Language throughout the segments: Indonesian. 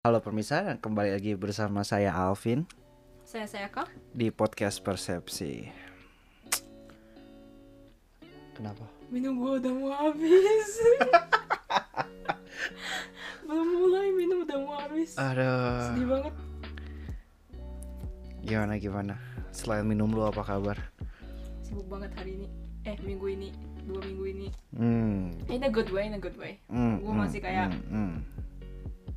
Halo pemirsa, kembali lagi bersama saya Alvin Saya saya kak. di podcast Persepsi. Kenapa? Minum gua udah mau habis. Belum mulai minum udah mau habis. Aduh, Sedih banget. gimana gimana? Selain minum lu apa kabar? Sibuk banget hari ini. Eh minggu ini, dua minggu ini. Hmm, In a good way, in a good way. hmm, Gua hmm, masih kayak- hmm, hmm.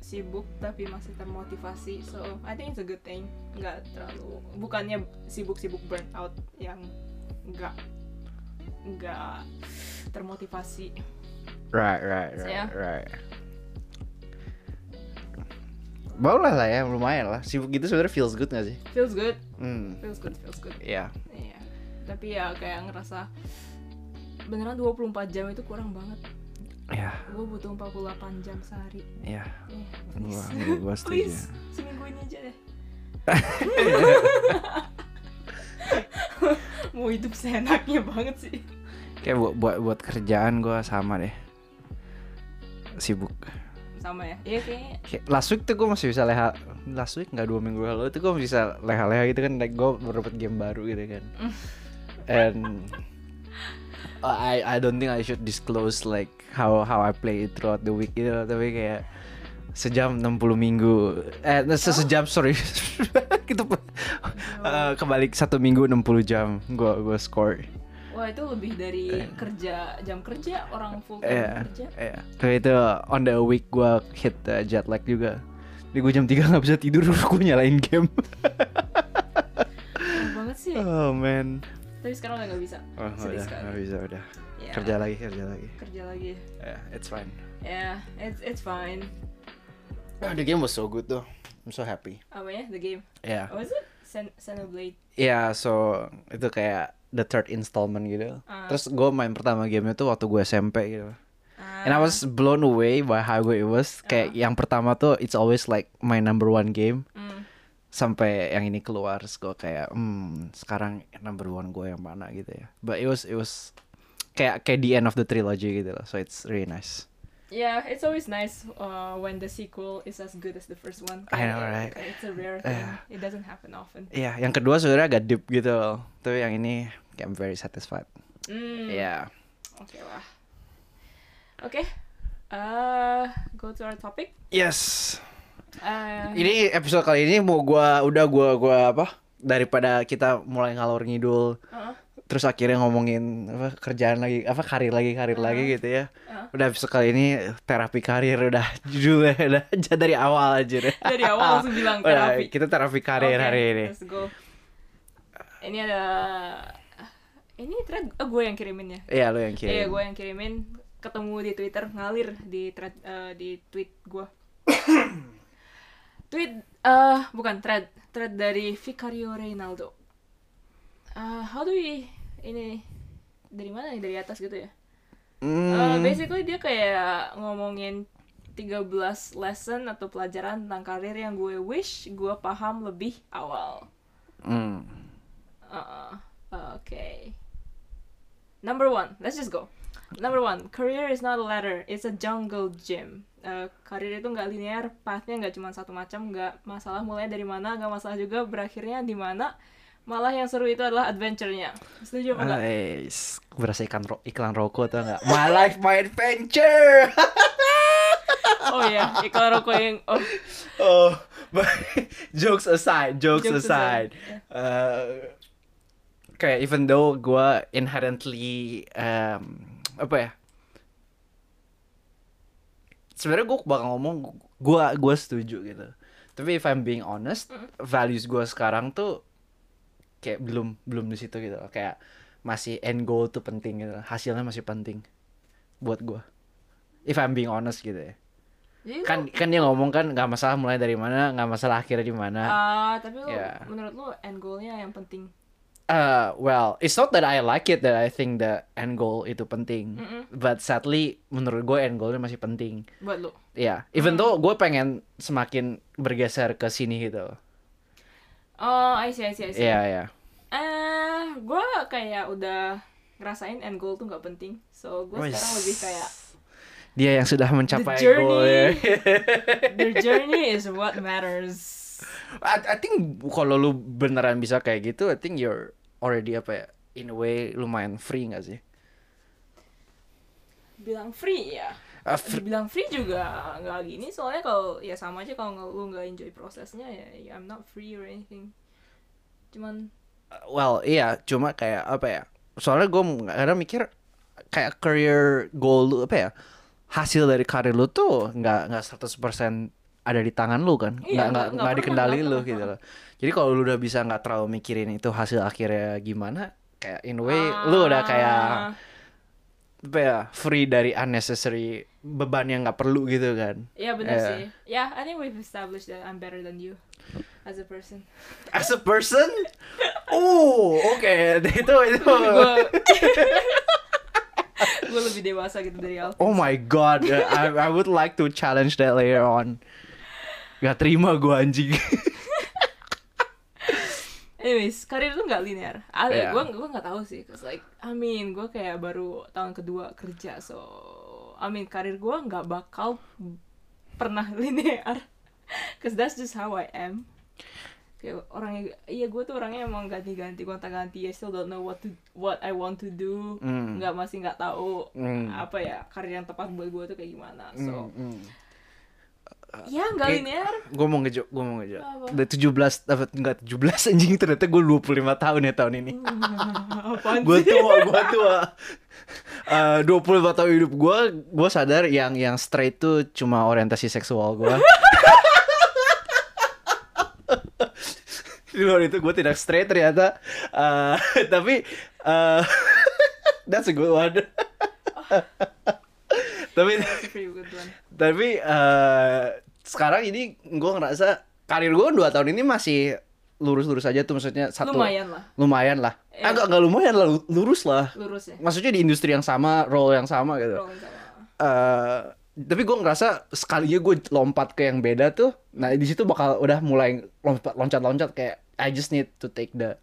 Sibuk tapi masih termotivasi. So I think it's a good thing. Nggak terlalu, bukannya sibuk-sibuk burn out yang nggak nggak termotivasi. Right, right, right, Saya- right. Boleh lah ya, lumayan lah. Sibuk gitu sebenarnya feels good gak sih? Feels good, Hmm, feels good, feels good. ya. Iya. Tapi ya kayak ngerasa beneran 24 jam itu kurang banget. Ya, Gue butuh 48 jam sehari. ya. Eh, please. gua setuju. please, seminggu ini aja deh. Mau hidup seenaknya banget sih. Kayak buat buat, buat kerjaan gua sama deh. Sibuk. Sama ya. Iya kayaknya. Kayak last week tuh gue masih bisa leha last week nggak dua minggu lalu tuh gue bisa leha-leha gitu kan like gue baru dapet game baru gitu kan and uh, I I don't think I should disclose like how how I play it throughout the week gitu loh. tapi kayak sejam 60 minggu eh se- sejam sorry gitu uh, kebalik satu minggu 60 jam gue gue score Wah itu lebih dari kerja jam kerja orang full time Iya, kerja. iya. Kayak itu on the week gue hit uh, jet lag juga. Di gue jam 3 nggak bisa tidur, gue nyalain game. Banget sih. oh man. Tapi sekarang udah gak bisa. Oh, Sedih udah, sekali. nggak bisa udah. Ya, Kerja lagi, kerja lagi. Kerja lagi. Yeah, it's fine. Ya, it's it's fine. Oh, the game was so good though. I'm so happy. Apa ya the game? Yeah. What was it? Sen Xenoblade. Yeah, so itu kayak the third installment gitu. Ah. Terus gue main pertama gamenya tuh waktu gue SMP gitu. Ah, And I was blown away by how good it was. Kayak yang pertama tuh it's always like my number one game. mm, sampai yang ini keluar gue kayak hmm sekarang number one gue yang mana gitu ya but it was it was kayak kayak the end of the trilogy gitu loh so it's really nice Yeah, it's always nice uh, when the sequel is as good as the first one. I know, right? kayak It's a rare thing. Yeah. It doesn't happen often. Iya yang kedua sebenarnya agak deep gitu loh tapi yang ini kayak I'm very satisfied Mm, Iya Oke lah. Oke. Uh, go to our topic. yes Uh, ini episode kali ini mau gua udah gua gua apa daripada kita mulai ngalor ngidul uh, terus akhirnya ngomongin apa kerjaan lagi apa karir lagi karir lagi gitu ya uh. udah episode kali ini terapi karir udah judulnya udah dari awal aja deh Dari awal langsung bilang Udah, terapi. kita terapi karir Oke, hari ini. Let's go. Ini ada. Ini thread oh, gue yang kirimin ya. Iya, lo yang kirim. Iya, gue yang kirimin. Ketemu di Twitter, ngalir di thread eh, di tweet gue. tweet eh bukan thread, thread dari Vicario Reynaldo. Eh, how do we ini dari mana nih dari atas gitu ya? Hmm, Eh, basically dia kayak ngomongin 13 lesson atau pelajaran tentang karir yang gue wish gue paham lebih awal. hmm. Uh, Oke. Number one, let's just go. Number one, career is not a ladder, it's a jungle gym. Uh, karir itu nggak linear, pathnya nggak cuma satu macam, nggak masalah mulai dari mana, nggak masalah juga berakhirnya di mana. Malah yang seru itu adalah adventure-nya. Setuju apa enggak? Ais, berasa ikan ro iklan rokok tuh enggak? My life, my adventure. Oh ya, iklan rokok yang oh oh, but jokes aside, jokes, Jokes aside. aside, yeah. Uh, kayak even though gue inherently um, apa ya? Sebenarnya gue bakal ngomong gue gue setuju gitu. Tapi if I'm being honest, values gue sekarang tuh kayak belum belum di situ gitu. Kayak masih end goal tuh penting gitu. Hasilnya masih penting buat gue. If I'm being honest gitu ya. Jadi Kan kan dia ngomong kan nggak masalah mulai dari mana, nggak masalah akhirnya di mana. Ah, tapi lu, Ya. menurut lu end goal-nya yang penting. Uh, well, it's not that I like it that I think the end goal itu penting, Mm-mm. but sadly menurut gue end goalnya masih penting. Buat lu. Ya, even though gue pengen semakin bergeser ke sini gitu. Oh, I see, I see, I see. Iya ya. Eh, gue kayak udah ngerasain end goal tuh nggak penting. So, gue sekarang lebih kayak dia yang sudah mencapai journey. goal ya. The journey is what matters. I, I think kalau lu beneran bisa kayak gitu, I think you're already apa ya, in a way lumayan free gak sih? Bilang free ya. Uh, fr- Dibilang free juga nggak gini soalnya kalau ya sama aja kalau nggak- lu nggak enjoy prosesnya ya, ya I'm not free or anything. Cuman well, iya, cuma kayak apa ya? Soalnya gue kadang mikir kayak career goal lu apa ya? Hasil dari karir lu tuh nggak nggak 100% ada di tangan lu kan? Iya, Nggak nggak nggak- dikendali lu gitu loh. Jadi kalau lu udah bisa nggak terlalu mikirin itu hasil akhirnya gimana, kayak in a way Ah. lu udah kayak apa ya free dari unnecessary beban yang nggak perlu gitu kan Ya benar Yeah. sih. Ya, I think we've established that I'm better than you as a person. as a person oh oke itu itu gue gue lebih dewasa gitu dari Alvin. oh my god I, I would like to challenge that later on Gak terima gue anjing Anyways, karir itu nggak linear. Ah, Yeah. gue gue nggak tahu sih, cause like I mean gue kayak baru tahun kedua kerja, so I mean karir gue nggak bakal pernah linear, cause that's just how I am. Kayak orangnya, iya gue tuh orangnya emang ganti-ganti, gonta-ganti. I still don't know what to what I want to do. Hmm. Nggak masih nggak tahu Hmm. apa ya karir yang tepat buat gue tuh kayak gimana. So Hmm, hmm. Ya nggak Kayak- linear. gue mau ngejok gue mau ngejok udah 17 dapat enggak 17 anjing ternyata gue 25 tahun ya tahun ini. Gue tua gue tua. Eh, 25 tahun hidup gue gue sadar yang yang straight tuh cuma orientasi seksual gue di luar itu gue tidak straight ternyata. Eh, tapi eh, that's a good one tapi tapi eh, sekarang ini gue ngerasa karir gue dua tahun ini masih lurus-lurus aja tuh maksudnya satu Lumayan lah, lumayan lah. Iya. agak nggak lumayan lah lu- lurus lah. Lurus ya. maksudnya di industri yang sama role yang sama gitu. Rolling sama. Eh, tapi gue ngerasa sekalinya gue lompat ke yang beda tuh nah di situ bakal udah mulai lompat loncat-loncat kayak I just need to take the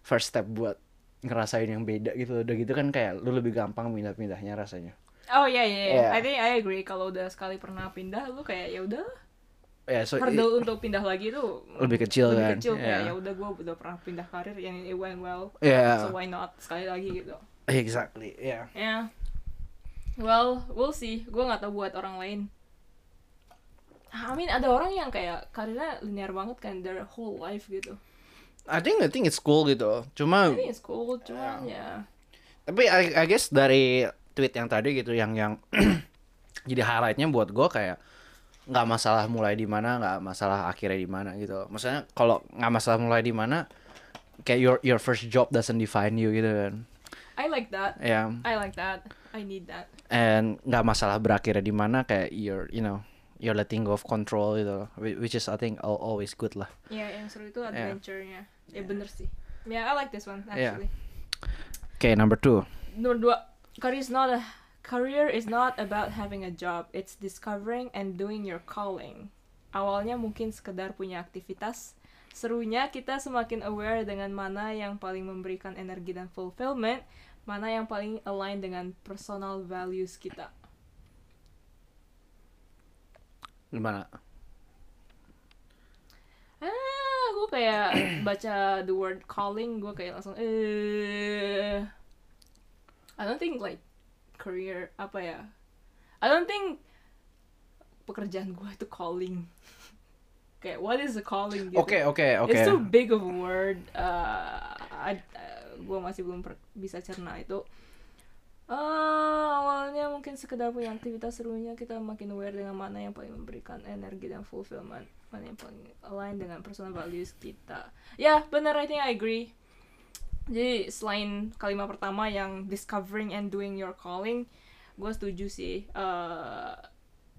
first step buat ngerasain yang beda gitu. Udah gitu kan kayak lu lebih gampang pindah-pindahnya rasanya Oh iya iya, iya. Yeah. I think I agree kalau udah sekali pernah pindah lu kayak ya udah ya so i- hurdle untuk pindah lagi tuh lebih kecil lebih kan kecil kayak Yeah. ya udah gue udah pernah pindah karir yang it went well. Yeah. So why not sekali lagi gitu. exactly yeah Ya. Well, we'll see. Gue nggak tahu buat orang lain. I mean ada orang yang kayak karirnya linear banget kan their whole life gitu. I think I think it's cool gitu cuma I think it's cool, cuman ya. tapi I, I guess dari tweet yang tadi gitu yang yang jadi highlightnya buat gue kayak nggak masalah mulai di mana nggak masalah akhirnya di mana gitu maksudnya kalau nggak masalah mulai di mana kayak your your first job doesn't define you gitu kan I like that. ya I like that. I need that. and nggak masalah berakhirnya di mana kayak you're you know you're letting go of control gitu whi- which is I think al- always good lah Ya, yang seru itu adventure-nya. Ya bener sih. Ya, I like this one Yeah. actually. oke number two Nomor dua, career is not a career is not about having a job. It's discovering and doing your calling. Awalnya mungkin sekedar punya aktivitas. Serunya kita semakin aware dengan mana yang paling memberikan energi dan fulfillment, mana yang paling align dengan personal values kita. gimana Ah, gue kayak baca the word calling, gue kayak langsung eh I don't think like career apa ya? I don't think pekerjaan gue itu calling. kayak what is a calling gitu. oke oke oke It's too big of a word. Uh, I, gue masih belum per- bisa cerna itu. Ah, awalnya mungkin sekedar punya aktivitas serunya kita makin aware dengan mana yang paling memberikan energi dan fulfillment, mana yang paling align dengan personal values kita. Ya, benar I think I agree. Jadi selain kalimat pertama yang discovering and doing your calling, gue setuju sih. eh,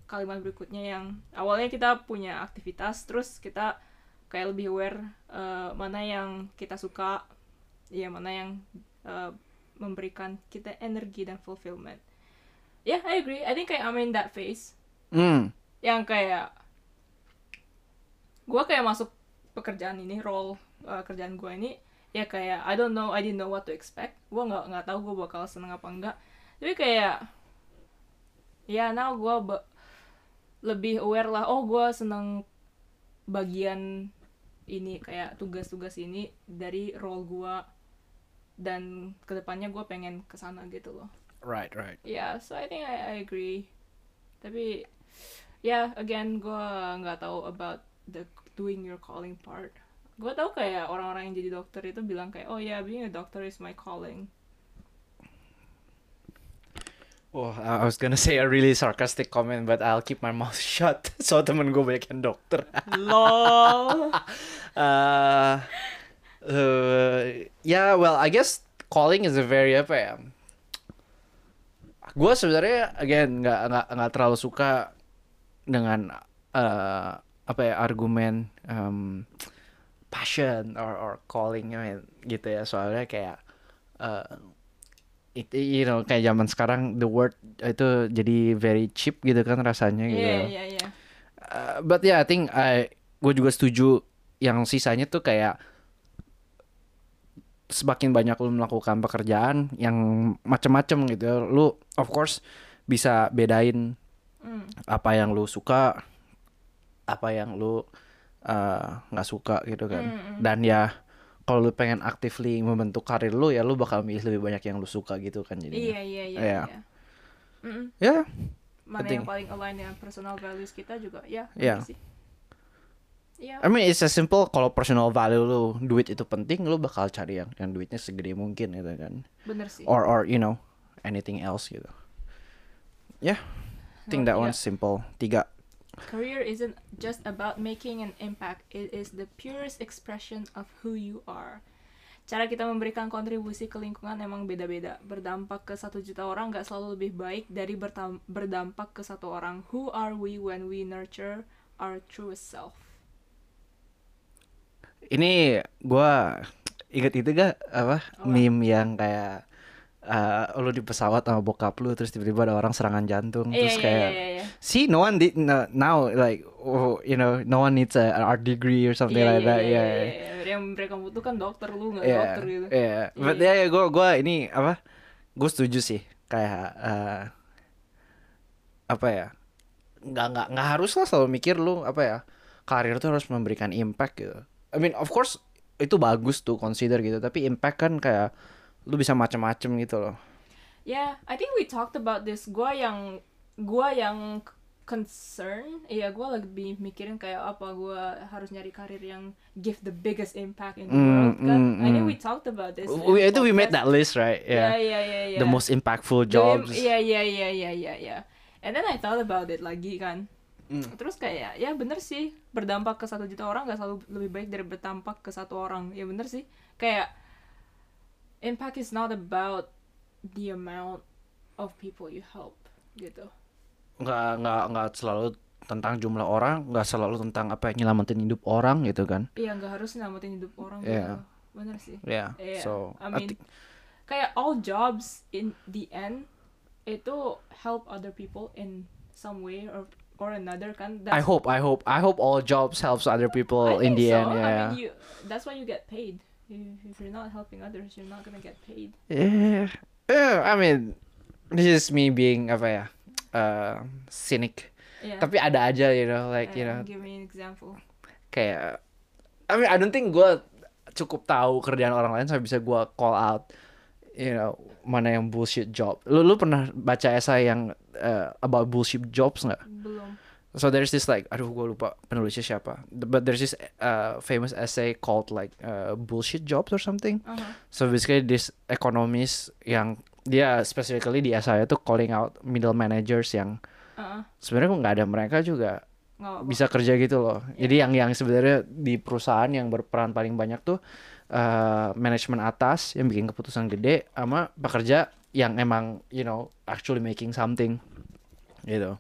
kalimat berikutnya yang awalnya kita punya aktivitas, terus kita kayak lebih aware eh, mana yang kita suka, ya mana yang eh, memberikan kita energi dan fulfillment. Yeah, I agree. I think kayak I'm in that phase hmm yang kayak gue kayak masuk pekerjaan ini role uh, kerjaan gue ini ya kayak I don't know I didn't know what to expect. Gue nggak nggak tahu gue bakal seneng apa enggak. Tapi kayak ya now gue lebih aware lah oh gue seneng bagian ini kayak tugas-tugas ini dari role gue dan ke depannya gue pengen ke sana gitu loh. Right, right. yeah so I think I, I agree. Tapi ya again gue nggak tahu about the doing your calling part gue tahu kayak orang-orang yang jadi dokter itu bilang kayak oh ya yeah, being a doctor is my calling Oh, I was gonna say a really sarcastic comment, but I'll keep my mouth shut. So temen gue banyak yang dokter. lol uh, uh, yeah, well, I guess calling is a very apa ya? Gue sebenarnya again nggak nggak nggak terlalu suka dengan uh, apa ya argumen um, passion or or calling I mean, gitu ya. Soalnya kayak uh, itu you know kayak zaman sekarang the word itu jadi very cheap gitu kan rasanya gitu. iya iya iya Uh, but yeah, I think I gue juga setuju yang sisanya tuh kayak semakin banyak lu melakukan pekerjaan yang macem-macem gitu, lu of course bisa bedain Hmm. apa yang lu suka, apa yang lu uh, nggak suka gitu kan. Mm-mm. Dan ya kalau lu pengen actively membentuk karir lu ya lu bakal milih lebih banyak yang lu suka gitu kan jadinya. iya iya iya Iya. iya. Ya, mana Penting. yang paling align dengan personal values kita juga ya bener sih Iya. I mean it's as simple kalau personal value lu duit itu penting lu bakal cari yang yang duitnya segede mungkin gitu kan bener sih or or you know anything else gitu ya I think that Nomor one's simple tiga Career isn't just about making an impact, it is the purest expression of who you are. Cara kita memberikan kontribusi ke lingkungan emang beda-beda. Berdampak ke satu juta orang gak selalu lebih baik dari berdampak ke satu orang. Who are we when we nurture our truest self? ini gua inget itu gak apa Apa? meme yang kayak uh, lu di pesawat sama bokap lu terus tiba-tiba ada orang serangan jantung Iya, terus iya, kayak iya, iya. see no one did no, now like oh, you know no one needs a, an art degree or something Iya, like iya, that iya, yeah, iya, iya. Yang mereka butuhkan dokter, lu gak Iya, dokter gitu. Iya, but Iya, ya ya gue gua ini apa? Gue setuju sih kayak eh, apa ya? Nggak nggak nggak harus lah selalu mikir lu apa ya? Karir tuh harus memberikan impact gitu. I mean of course itu bagus tuh consider gitu, tapi impact kan kayak lu bisa macem-macem gitu loh. Yeah, I think we talked about this. Gua yang gua yang concern, iya gua lebih mikirin kayak apa gua harus nyari karir yang give the biggest impact in the Mm, world kan. mm, I think mm. we talked about this. We, itu we made that list right? Yeah, Yeah. yeah, yeah, yeah. The most impactful jobs. Iya, iya, iya, iya, iya, iya. And then I thought about it lagi kan. Mm. Terus kayak ya bener sih berdampak ke satu juta orang gak selalu lebih baik dari berdampak ke satu orang. Ya bener sih. Kayak impact is not about the amount of people you help gitu. Nggak nggak nggak selalu tentang jumlah orang, nggak selalu tentang apa yang nyelamatin hidup orang gitu kan? Iya nggak harus nyelamatin hidup orang Iya. gitu. Bener sih. Yeah. Iya. So I I mean, think- kayak all jobs in the end itu help other people in some way or or another kan. I hope, I hope, I hope all jobs helps other people I in the so. end. I Yeah. mean, you, that's why you get paid. If, you're not helping others, you're not gonna get paid. yeah. Yeah, I mean, this is me being apa ya, uh, cynic. Yeah. Tapi ada aja, you know, like you Uh, know, give me an example. kayak, I mean, I don't think gue cukup tahu kerjaan orang lain sampai bisa gue call out, you know, mana yang bullshit job. Lu lu pernah baca esai yang uh, about bullshit jobs nggak? Belum. So there's this like, aduh gue lupa penulisnya siapa. But there's this uh, famous essay called like uh, bullshit jobs or something. Uh-huh. So basically this economist yang dia specifically di essay itu calling out middle managers yang Uh-uh. sebenarnya kok nggak ada mereka juga Nggak bisa kerja gitu loh. Iya. Jadi yang yang sebenarnya di perusahaan yang berperan paling banyak tuh uh, manajemen atas yang bikin keputusan gede sama pekerja yang emang you know actually making something gitu.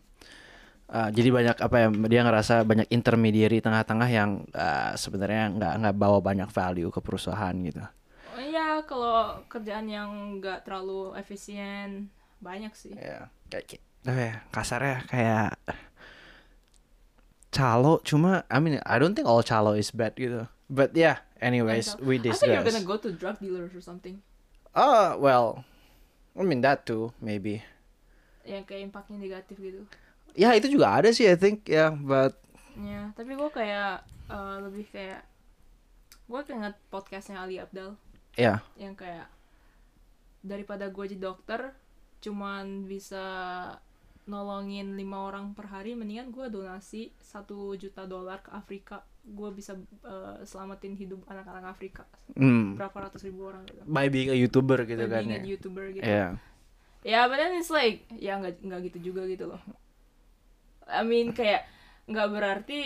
Uh, jadi banyak apa ya dia ngerasa banyak intermediary tengah-tengah yang uh, sebenarnya nggak nggak bawa banyak value ke perusahaan gitu. Oh, Iya, kalau kerjaan yang nggak terlalu efisien banyak sih. Ya, kayak kayak- apa ya, kasarnya kayak calo cuma I mean I don't think all calo is bad gitu. But yeah, anyways, we I thought you were discuss. gonna go to drug dealers or something. Oh, well, I mean that too, maybe. yang kayak impactnya negatif gitu Ya itu juga ada sih I think ya, but ya tapi gue kayak eh, lebih kayak gue keinget podcastnya Ali Abdal. Ya. Yang kayak daripada gue jadi dokter cuman bisa nolongin lima orang per hari mendingan gue donasi satu juta dolar ke Afrika. Gue bisa eh, selamatin hidup anak-anak Afrika. Hmm, berapa ratus ribu orang gitu. By being a youtuber gitu By kan being ya. a youtuber gitu. Ya. ya but then it's like ya nggak nggak gitu juga gitu loh I mean kayak nggak berarti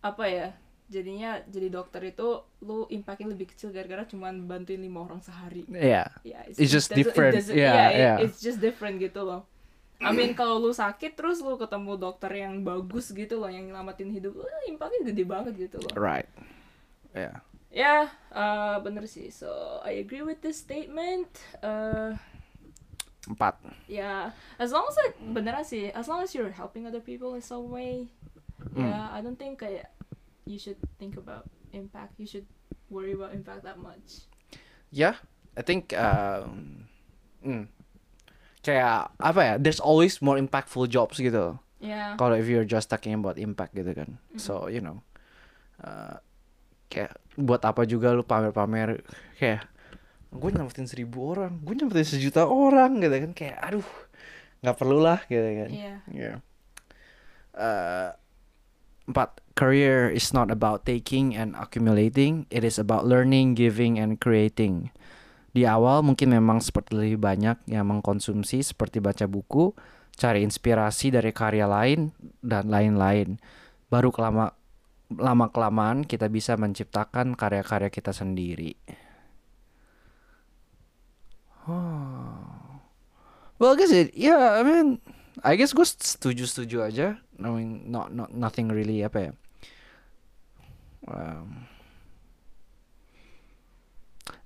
apa ya jadinya jadi dokter itu lu impactnya lebih kecil gara-gara cuman bantuin lima orang sehari Ya. ya It's just it doesn't- it different. doesn't- Yeah, yeah, it- yeah. it's just different gitu loh I mean kalau lu sakit terus lu ketemu dokter yang bagus gitu loh yang nyelamatin hidup lu impactnya gede banget gitu loh Right. Ya. ya eh, bener sih so I agree with this statement Eh, Empat. ya as long as like, beneran sih as long as you're helping other people in some way Hmm. ya I don't think kayak you should think about impact you should worry about impact that much Ya, I think um, hmm, kayak apa ya? There's always more impactful jobs gitu. ya Kalau if you're just talking about impact gitu kan. So you know, uh, kayak buat apa juga lu pamer-pamer kayak gue nyelamatin seribu orang, gue nyelamatin sejuta orang gitu kan kayak aduh nggak perlu lah gitu kan. Iya. Yeah. Uh, empat, career is not about taking and accumulating, it is about learning, giving, and creating. Di awal mungkin memang seperti lebih banyak yang mengkonsumsi seperti baca buku, cari inspirasi dari karya lain, dan lain-lain. Baru kelama lama kelamaan kita bisa menciptakan karya-karya kita sendiri. Oh. Well, I guess it, yeah, I mean, I guess gue setuju-setuju aja. I mean, not, not, nothing really apa ya. Um,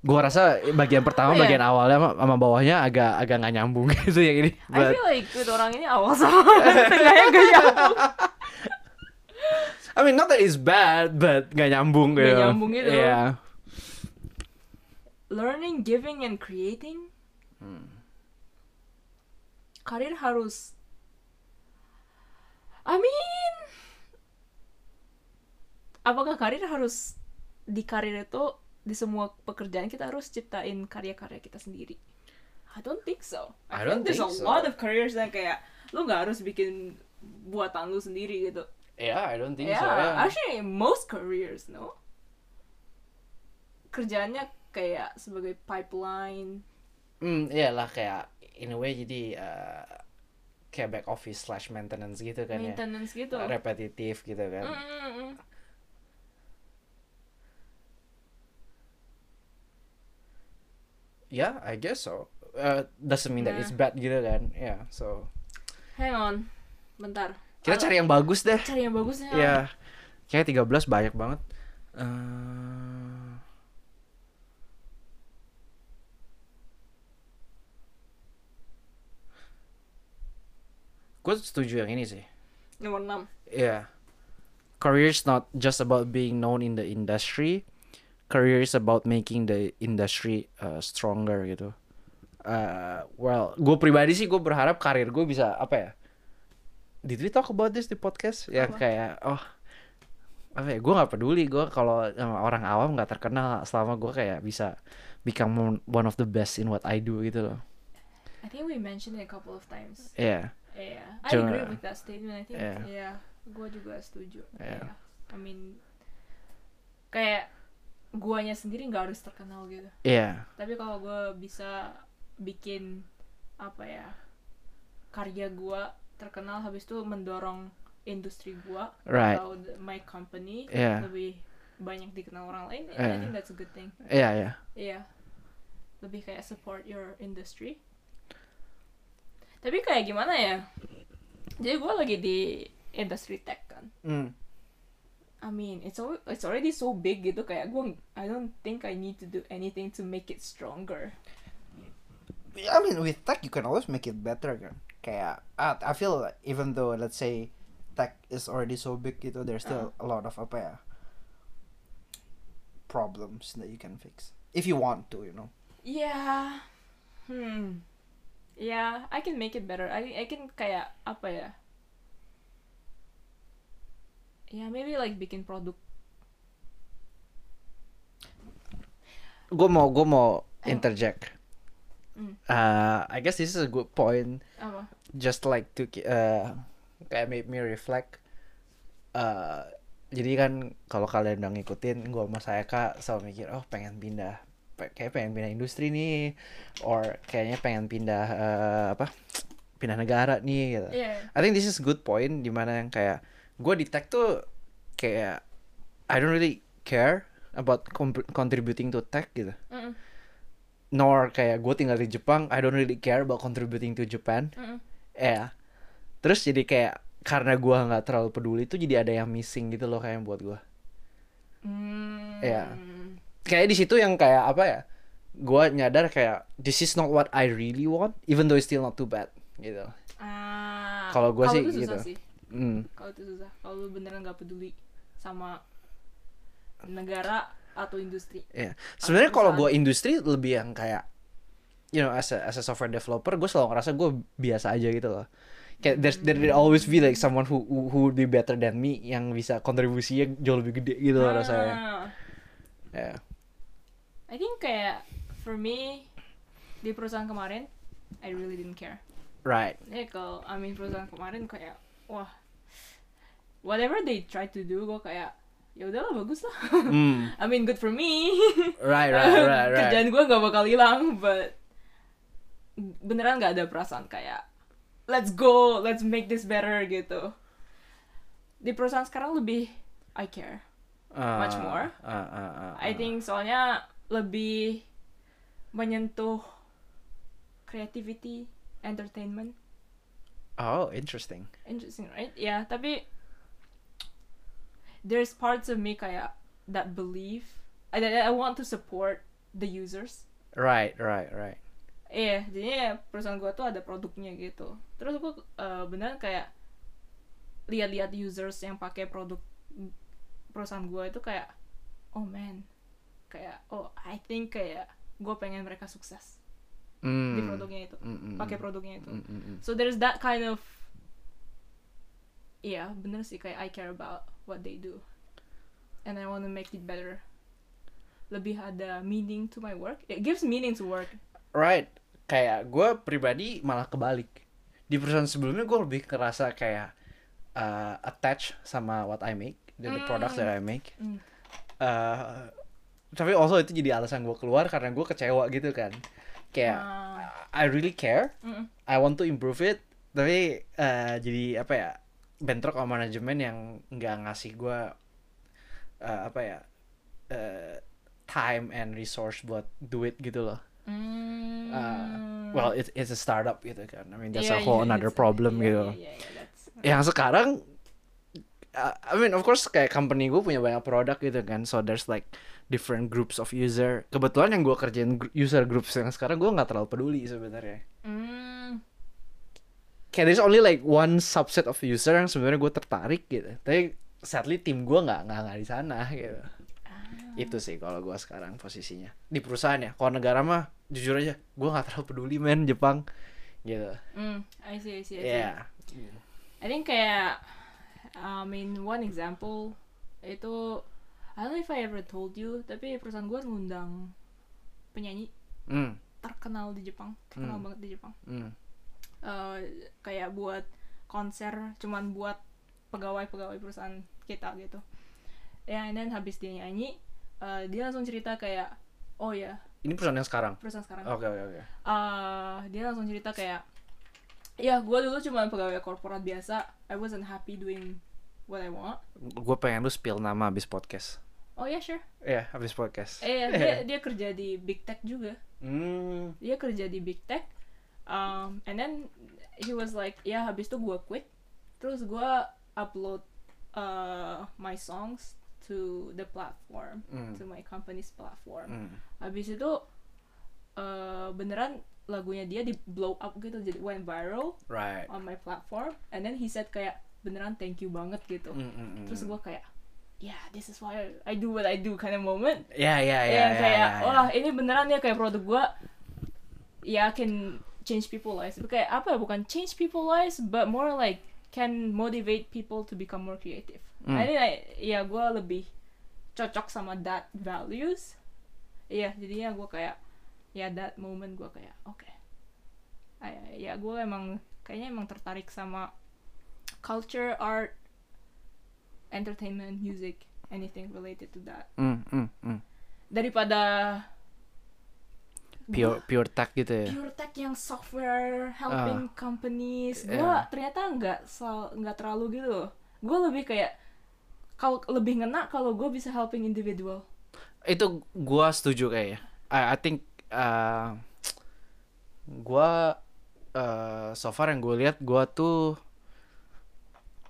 gua rasa bagian pertama, Apa ya? bagian awalnya sama, sama bawahnya agak agak nggak nyambung gitu yang ini. I But, feel like with orang ini awal sama tengahnya gak nyambung I mean, not that it's bad, but nggak nyambung gitu. nyambung gitu. Yeah. learning giving and creating Hmm. karir harus I mean apakah karir harus di karir itu di semua pekerjaan kita harus ciptain karya-karya kita sendiri I don't think so I think don't there's think a so. lot of careers yang kayak lu nggak harus bikin buatan lu sendiri gitu Yeah, I don't think yeah, so. Yeah. actually most careers no kerjaannya kayak sebagai pipeline Hmm, iyalah kayak in a way jadi uh, kayak back office slash maintenance gitu kan ya. maintenance gitu Repetitif gitu kan. Mm, mm, mm. Yeah, I guess so. Uh, doesn't mean that it's bad gitu kan. Yeah, so hang on bentar kita cari yang bagus deh. cari yang bagusnya Ya, kayak 13 banyak banget. Uh, gue setuju yang ini sih. nomor 6 Yeah. Career is not just about being known in the industry. Career is about making the industry uh, stronger gitu. Uh, well, gue pribadi sih gue berharap karir gue bisa apa ya? Did we talk about this di podcast? Ya Apa? kayak oh apa ya? Gue nggak peduli gue kalau sama orang awam nggak terkenal selama gue kayak bisa become one- one of the best in what I do gitu loh. I think we mentioned it a couple of times Yeah. Yeah I Cuma- agree with that statement I think Yeah. yeah, gue juga setuju Yeah. yeah. I mean kayak guanya sendiri nggak harus terkenal gitu Yeah. tapi kalau gue bisa bikin apa ya karya gua terkenal habis itu mendorong industri gua Right. atau the- my company Yeah. lebih banyak dikenal orang lain I Yeah. think that's a good thing Yeah, yeah. iya lebih kayak support your industry tapi kayak gimana ya jadi gua lagi di industri tech kan Mm. I mean it's al- it's already so big gitu kayak gua I don't think I need to do anything to make it stronger I mean, with tech you can always make it better kan. Kayak, uh, I feel like even though let's say tech is already so big gitu, there's still a lot of apa ya problems that you can fix if you want to, you know. Yeah. Hmm. Yeah I can make it better. I I can kayak apa ya? Yeah maybe like bikin produk. Gue mau gue mau interject. Hmm. Uh, I guess this is a good point. Apa? Just like to uh, kayak made me reflect. Uh, jadi kan kalau kalian udah ngikutin gue sama saya kak selalu mikir oh pengen pindah kayak pengen pindah industri nih or kayaknya pengen pindah uh, apa pindah negara nih gitu yeah I think this is good point di mana yang kayak gue di tech tuh kayak I don't really care about contributing to tech gitu Mm-mm. nor kayak gue tinggal di Jepang I don't really care about contributing to Japan Mm-mm. ya terus jadi kayak karena gua nggak terlalu peduli tuh jadi ada yang missing gitu loh kayak buat gua Mm. Iya. Kayak di situ yang kayak apa ya gua nyadar kayak this is not what I really want even though it's still not too bad gitu Ah, Kalau gua sih gitu. sih. hmm. Kalau itu susah. Kalau lu beneran nggak peduli sama negara atau industri. ya sebenarnya kalau gua industri lebih yang kayak you know as a as a software developer gue selalu ngerasa gue biasa aja gitu loh kayak there's there will always be like someone who, who who would be better than me yang bisa kontribusinya jauh lebih gede gitu loh rasanya Ah, ya I think kayak for me di perusahaan kemarin I really didn't care. right Ya kalau I mean perusahaan kemarin kayak wah whatever they try to do gue kayak ya udahlah bagus lah. hmm. I mean good for me. right right right right Kerjaan gue gak bakal hilang, but beneran gak ada perasaan kayak let's go, let's make this better gitu. Di perusahaan sekarang lebih I care. much more. Uh, uh, uh, uh. I think soalnya lebih menyentuh creativity, entertainment. Oh, interesting. Interesting, right? Ya, tapi there's parts of me kayak that believe I, I want to support the users. Right, right, right. Iya, jadinya perusahaan gua tuh ada produknya gitu. Terus gua eh, beneran kayak lihat-lihat users yang pakai produk perusahaan gua itu kayak, oh man, kayak oh I think kayak gua pengen mereka sukses Mm. di produknya itu, Mm, mm, pakai mm. produknya itu. Mm, mm, mm. So there's that kind of Iya, bener sih kayak I care about what they do. And I want to make it better. Lebih ada meaning to my work. It gives meaning to work. Right. Kayak gue pribadi malah kebalik. Di perusahaan sebelumnya gue lebih kerasa kayak uh, attached sama what I make, the, the products that I make. Mm. Uh, tapi also itu jadi alasan gue keluar karena gue kecewa gitu kan. Kayak Ah. I really care, Mm-mm. I want to improve it, tapi uh, jadi apa ya bentrok sama manajemen yang nggak ngasih gue uh, apa ya uh, time and resource buat duit gitu loh. Mm. Uh, well, it, it's a startup gitu kan. I mean that's Yeah, a whole yeah, another problem yeah, gitu. yeah, yeah, yeah, Yang sekarang, uh, I mean of course kayak company gue punya banyak produk gitu kan. So there's like different groups of user. Kebetulan yang gue kerjain user groups yang sekarang gue nggak terlalu peduli sebenarnya. Mm. kayak there's only like one subset of user yang sebenarnya gue tertarik gitu tapi sadly tim gue nggak nggak nggak di sana gitu itu sih kalau gue sekarang posisinya di perusahaan ya kalau negara mah jujur aja gue nggak terlalu peduli men Jepang gitu Mm. I see, I see, I see. ya I think kayak I mean one example itu I don't know if I ever told you tapi perusahaan gue ngundang penyanyi hmm. terkenal di Jepang terkenal Hmm. banget di Jepang. Hmm. Eh, kayak buat konser cuman buat pegawai-pegawai perusahaan kita gitu. Ya and then habis dia nyanyi eh, dia langsung cerita kayak oh ya ini perusahaan yang sekarang? perusahaan sekarang. Oke oke oke. Eh, dia langsung cerita kayak ya gue dulu cuma pegawai korporat biasa. I wasn't happy doing what I want. Gue pengen lu spill nama abis podcast oh ya sure. Ya abis podcast. Eh dia dia kerja di big tech juga. Hmm. Dia kerja di big tech. Um, and then he was like ya habis itu gue quit. Terus gue upload uh, my songs to the platform Hmm. to my company's platform. Hmm. Habis itu uh, beneran lagunya dia di blow up gitu jadi went viral right. on my platform. And then he said kayak beneran thank you banget gitu. Hmm, hmm, hmm. terus gue kayak yeah this is why I do what I do kind of moment. Ya ya ya yang ya, kayak ya, ya. wah ini beneran ya kayak produk gua. Ya can change people lives. Kayak apa ya bukan change people lives but more like can motivate people to become more creative. Hmm. I think like, ya gue lebih cocok sama that values. Iya jadinya gue kayak ya that moment gue kayak oke. Ay- ya gue emang kayaknya emang tertarik sama culture art entertainment music anything related to that Hmm, hmm, hmm. daripada Pure pure tech gitu ya. pure tech yang software helping companies gue yeah. ternyata nggak nggak terlalu gitu loh gue lebih kayak kalau lebih ngena kalau gue bisa helping individual Itu gua setuju kayaknya. I, I think uh, gua uh, so far yang gue lihat gua tuh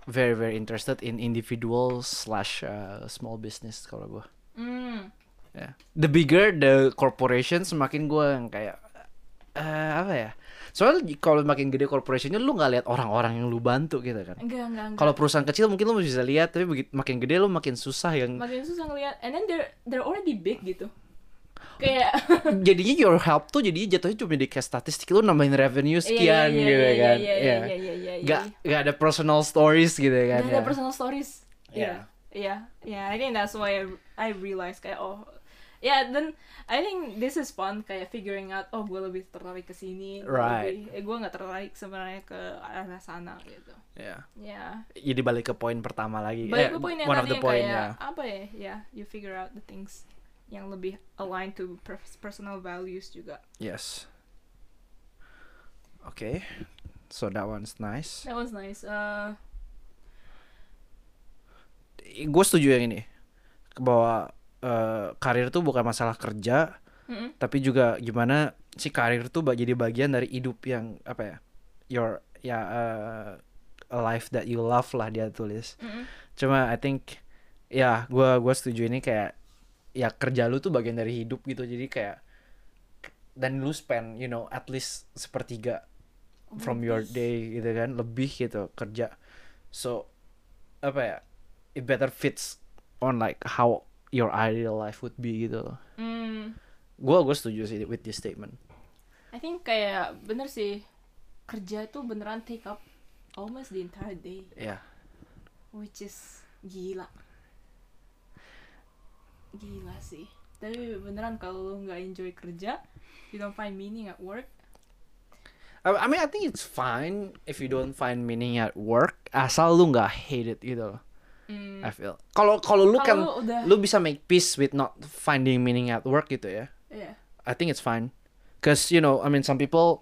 very very interested in individual slash uh, small business kalau gua. hmm Ya. The bigger the corporation semakin gue yang kayak eh apa ya? Soalnya kalau makin gede corporationnya lu nggak lihat orang-orang yang lu bantu gitu kan. enggak enggak enggak Kalau perusahaan kecil mungkin lu masih bisa lihat, tapi begitu makin gede lu makin susah yang makin susah ngeliat and then they're they're already big gitu kayak jadinya your help tuh jadinya jatuhnya cuma di kayak statistik lu nambahin revenue sekian Iya, iya, gitu iya, kan. iya, iya, Iya. iya, iya, iya, iya. Gak gak ada personal stories gitu kan. Gak ya. ada personal stories. Yeah. Yeah. Yeah. Yeah. I think that's why I, I realized kayak oh yeah then I think this is fun kayak figuring out oh gue lebih tertarik ke sini. Right. lebih- eh, gue nggak tertarik sebenarnya ke arah sana gitu. Iya. Yeah. Jadi balik ke poin pertama lagi. Balik Eh, ke poin yang one of tadi the yang point, kayak ya. apa ya? Yeah. You figure out the things yang lebih aligned to per- personal values juga. Yes. Okay. So that one's nice. That was nice. Uh, Gue setuju yang ini. Bahwa eh, karir tuh bukan masalah kerja, mm-mm. tapi juga gimana si karir tuh jadi bagian dari hidup yang apa ya? Your ya eh, a life that you love lah dia tulis. Mm-mm. Cuma I think ya gua gua setuju ini kayak ya kerja lu tuh bagian dari hidup gitu. Jadi kayak dan lu spend you know at least sepertiga from your day gitu kan lebih gitu kerja. So apa ya it better fits on like how your ideal life would be gitu loh. Mm. gua gua setuju sih with this statement. I think kayak bener sih kerja itu beneran take up almost the entire day, ya. Which is gila, gila sih. Tapi beneran kalau lu nggak enjoy kerja, you don't find meaning at work. I, mean I think it's fine if you don't find meaning at work asal lu nggak hate it gitu loh Mm. I feel kalau kalau lu kan lu udah- lu bisa make peace with not finding meaning at work gitu ya Yeah. I think it's fine. Cause you know, I mean some people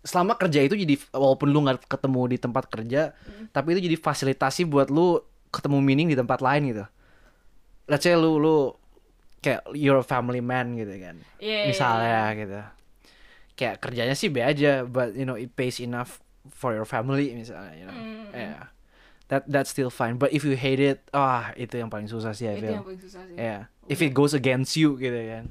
selama kerja itu jadi walaupun lu nggak ketemu di tempat kerja, tapi itu jadi fasilitasi buat lu ketemu meaning di tempat lain gitu. Let's say lu lu kayak you're a family man gitu kan. Yeah, yeah, Misalnya gitu. Kayak kerjanya sih B aja, but you know it pays enough for your family misalnya, you know. Mm. Yeah. That that's still fine. But if you hate it, ah itu yang paling susah sih I Itu feel. yang paling susah sih. Yeah. If it goes against you gitu kan.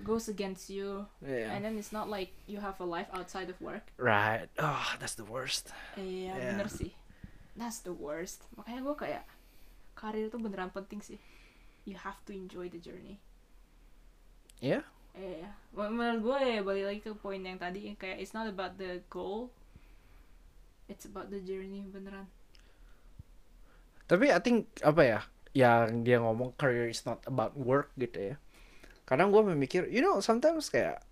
Goes against you, Yeah. and then it's not like you have a life outside of work. Right. Oh, that's the worst. Iya Yeah. bener sih. That's the worst. Makanya gue kayak karir itu beneran penting sih. You have to enjoy the journey. Yeah. Iya. Men- Menurut gue ya balik lagi ke poin yang tadi kayak it's not about the goal. It's about the journey beneran. Tapi I think apa ya? Yang dia ngomong career is not about work gitu ya. Kadang gue memikir, you know, sometimes kayak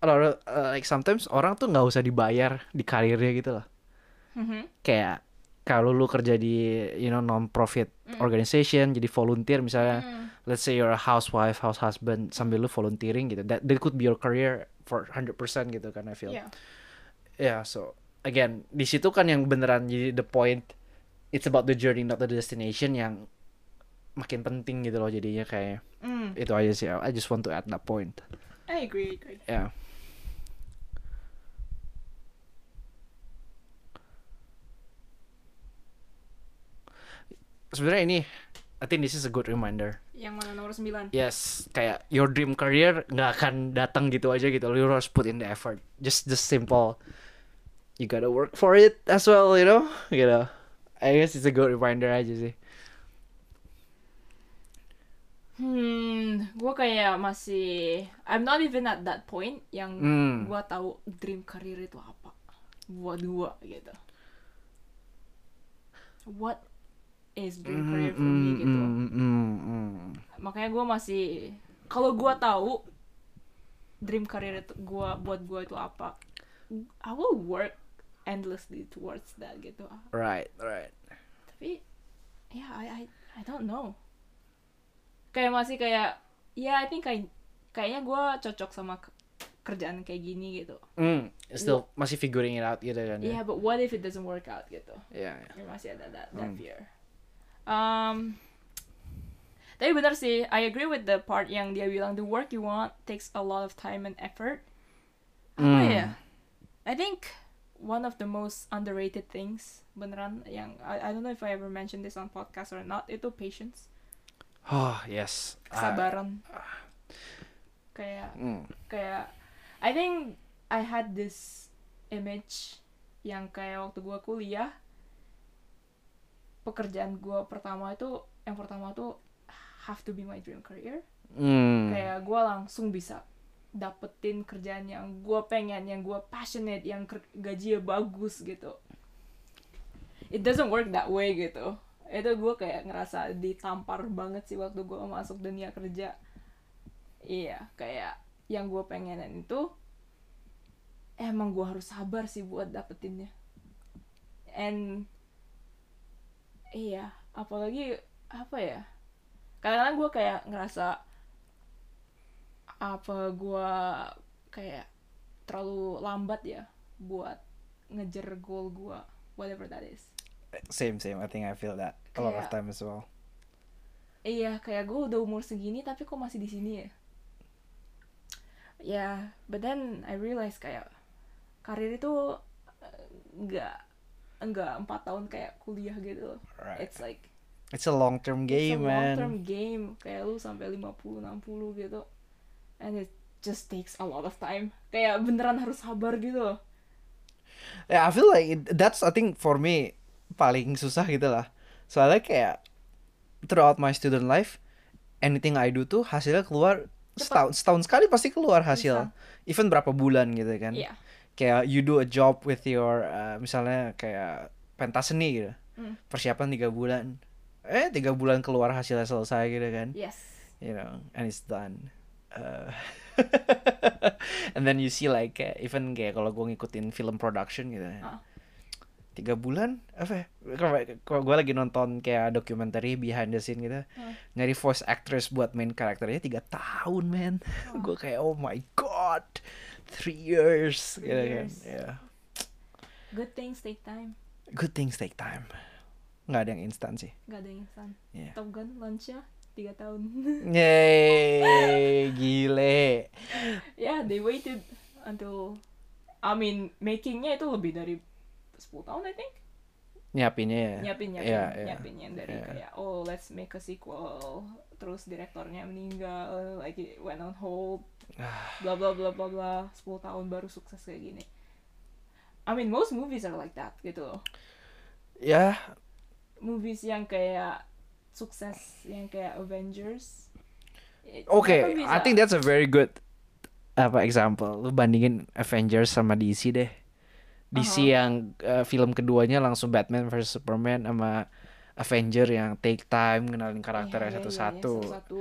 uh, like sometimes orang tuh nggak usah dibayar di karirnya gitu loh. Mhm. Kayak kalau lu kerja di you know non profit organization jadi volunteer misalnya Mm. let's say you're a housewife house husband sambil lu volunteering gitu that that could be your career for 100% gitu kan I feel Yeah. yeah so again di situ kan yang beneran jadi the point it's about the journey not the destination yang makin penting gitu loh jadinya kayak Mm. itu aja sih I just want to add that point I agree, agree. ya sebenarnya ini I think this is a good reminder. Yang mana nomor 9? yes kayak your dream career nggak akan datang gitu aja gitu. Lu harus put in the effort. Just just simple. You gotta work for it as well you know? Gitu. I guess it's a good reminder aja sih. Hmm, gue gue kayak masih I'm not even at that point yang Hmm. gue tahu dream career itu apa. Buat gue gitu. What is dream career for me Mm, gitu. mm, mm, mm. makanya gue masih kalau gue tahu dream career itu gua buat gue itu apa I will work endlessly towards that gitu. Right, right. tapi ya I I I don't know. Kayak masih kayak ya I think kayak kayaknya gue cocok sama ke- kerjaan kayak gini gitu. Mm, still masih figuring it out gitu kan yeah but what if it doesn't work out gitu? Yeah, yeah. ya masih ada that, that fear um tapi benar sih I agree with the part yang dia bilang the work you want takes a lot of time and effort apa Hmm. ya I think one of the most underrated things beneran yang I, I don't know if I ever mentioned this on podcast or not itu patience Oh, yes. Kesabaran kayak mm. kayak I think I had this image yang kayak waktu gua kuliah pekerjaan gua pertama itu yang pertama tuh have to be my dream career. Mm. kayak gua langsung bisa dapetin kerjaan yang gua pengen yang gua passionate yang gajinya bagus gitu. It doesn't work that way gitu. Itu gue kayak ngerasa ditampar banget sih waktu gue masuk dunia kerja. Iya kayak yang gue pengenin itu emang gue harus sabar sih buat dapetinnya. And iya apalagi apa ya kadang-kadang gue kayak ngerasa apa gue kayak terlalu lambat ya buat ngejar goal gue whatever that is Same, same. I think I feel that a lot of time as well. Iya, kayak gue udah umur segini tapi kok masih di sini ya? Ya, but then I realize kayak karir itu eh, nggak nggak empat tahun kayak kuliah gitu. loh. Right. It's like It's a long term game, it's a long term man. game. Kayak lu sampai 50 60 gitu. And it just takes a lot of time. Kayak beneran harus sabar gitu loh. Yeah, I feel like it, that's I think for me paling susah gitu lah. Soalnya kayak throughout my student life, anything I do tuh hasilnya keluar setahun setahun sekali pasti keluar hasil. Even berapa bulan gitu kan. Iya. Kayak you do a job with your uh, misalnya kayak pentas seni gitu. Hmm. Persiapan tiga bulan. Eh tiga bulan keluar hasilnya selesai gitu kan. Yes. you know, and it's done. Uh, and then you see like kayak, even kayak kalau gue ngikutin film production gitu, Ah. tiga bulan apa? ya? Kalau gue lagi nonton kayak dokumenter behind the scene gitu, Ah. nyari voice actress buat main karakternya tiga tahun man, gue kayak oh my god, three years, Three gitu years. kan, yeah. Good things take time. Good things take time, nggak ada yang instan sih. Gak ada yang instan. Yeah. Top Gun launch-nya 3 tahun. Yeay, gile. yeah, they waited until I mean makingnya itu lebih dari 10 tahun I think. Nyiapinnya ya. Nyiapin nyiapin Iya, iya. nyiapin yang dari Iya. kayak oh let's make a sequel terus direktornya meninggal like it went on hold bla bla bla bla bla 10 tahun baru sukses kayak gini. I mean most movies are like that gitu loh. Ya, Movies yang kayak sukses yang kayak Avengers. Oke, bisa- I think that's a very good apa example. Lu bandingin Avengers sama DC deh. DC Uh-huh. yang uh, film keduanya langsung Batman versus Superman sama Avenger yang take time kenalin Iya, karakternya iya, iya, satu-satu. satu-satu.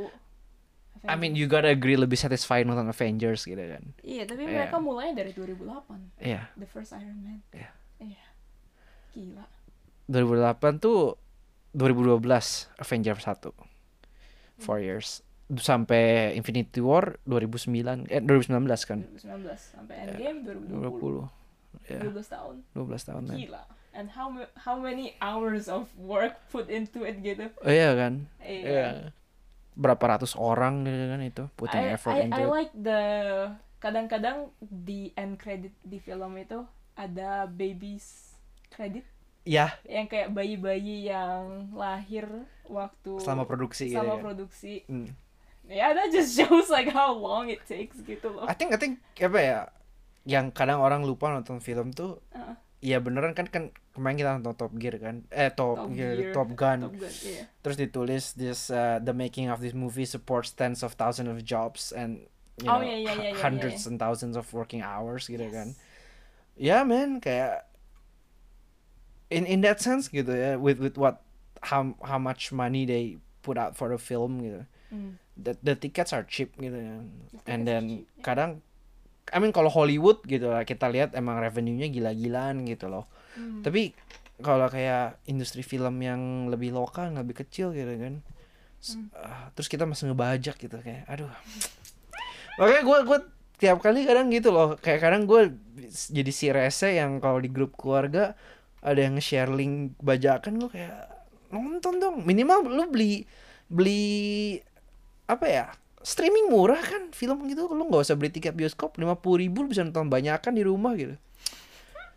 I mean you gotta agree lebih satisfying nonton Avengers gitu kan. Iya, tapi Iya. mereka mulainya dari 2008. Iya, The first Iron Man. Iya. Iya. Gila. 2008 tuh 2012 Avengers 1. Four years. Sampai Infinity War 2009 eh 2019 kan. 2019 sampai Endgame 2020. 20. Ya, 12 tahun. 12 tahun kan. Gila. And how how many hours of work put into it gitu. Oh iya kan? Iya. Iya. Berapa ratus orang gitu kan itu putting I, effort I, into I it. like the kadang-kadang di end credit di film itu ada babies credit Ya, yang kayak bayi-bayi yang lahir waktu selama produksi gitu. sama ya. produksi. Hmm. Ya, that just shows like how long it takes gitu loh. I think I think apa ya? Yang kadang orang lupa nonton film tuh Uh. Ya beneran kan kan kemarin kita nonton Top Gear kan eh Top, Top Gear, Gear, Top Gun Top Gun, iya. terus ditulis this uh, the making of this movie supports tens of thousands of jobs and you Oh, know iya, iya, hu- iya, iya, hundreds iya. and thousands of working hours gitu Yes. kan ya man kayak in in that sense gitu ya with with what how how much money they put out for the film gitu Hmm. the, the tickets are cheap gitu ya tickets and then cheap, ya. kadang I mean kalau Hollywood gitu lah kita lihat emang revenue-nya gila-gilaan gitu loh Hmm. tapi kalau kayak industri film yang lebih lokal yang lebih kecil gitu kan Hmm. ah, terus kita masih ngebajak gitu kayak aduh makanya gue gue tiap kali kadang gitu loh kayak kadang gue jadi si rese yang kalau di grup keluarga ada yang nge-share link bajakan gue kayak nonton dong minimal lu beli beli apa ya streaming murah kan film gitu. Lu nggak usah beli tiket bioskop lima puluh ribu lu bisa nonton banyakan di rumah gitu.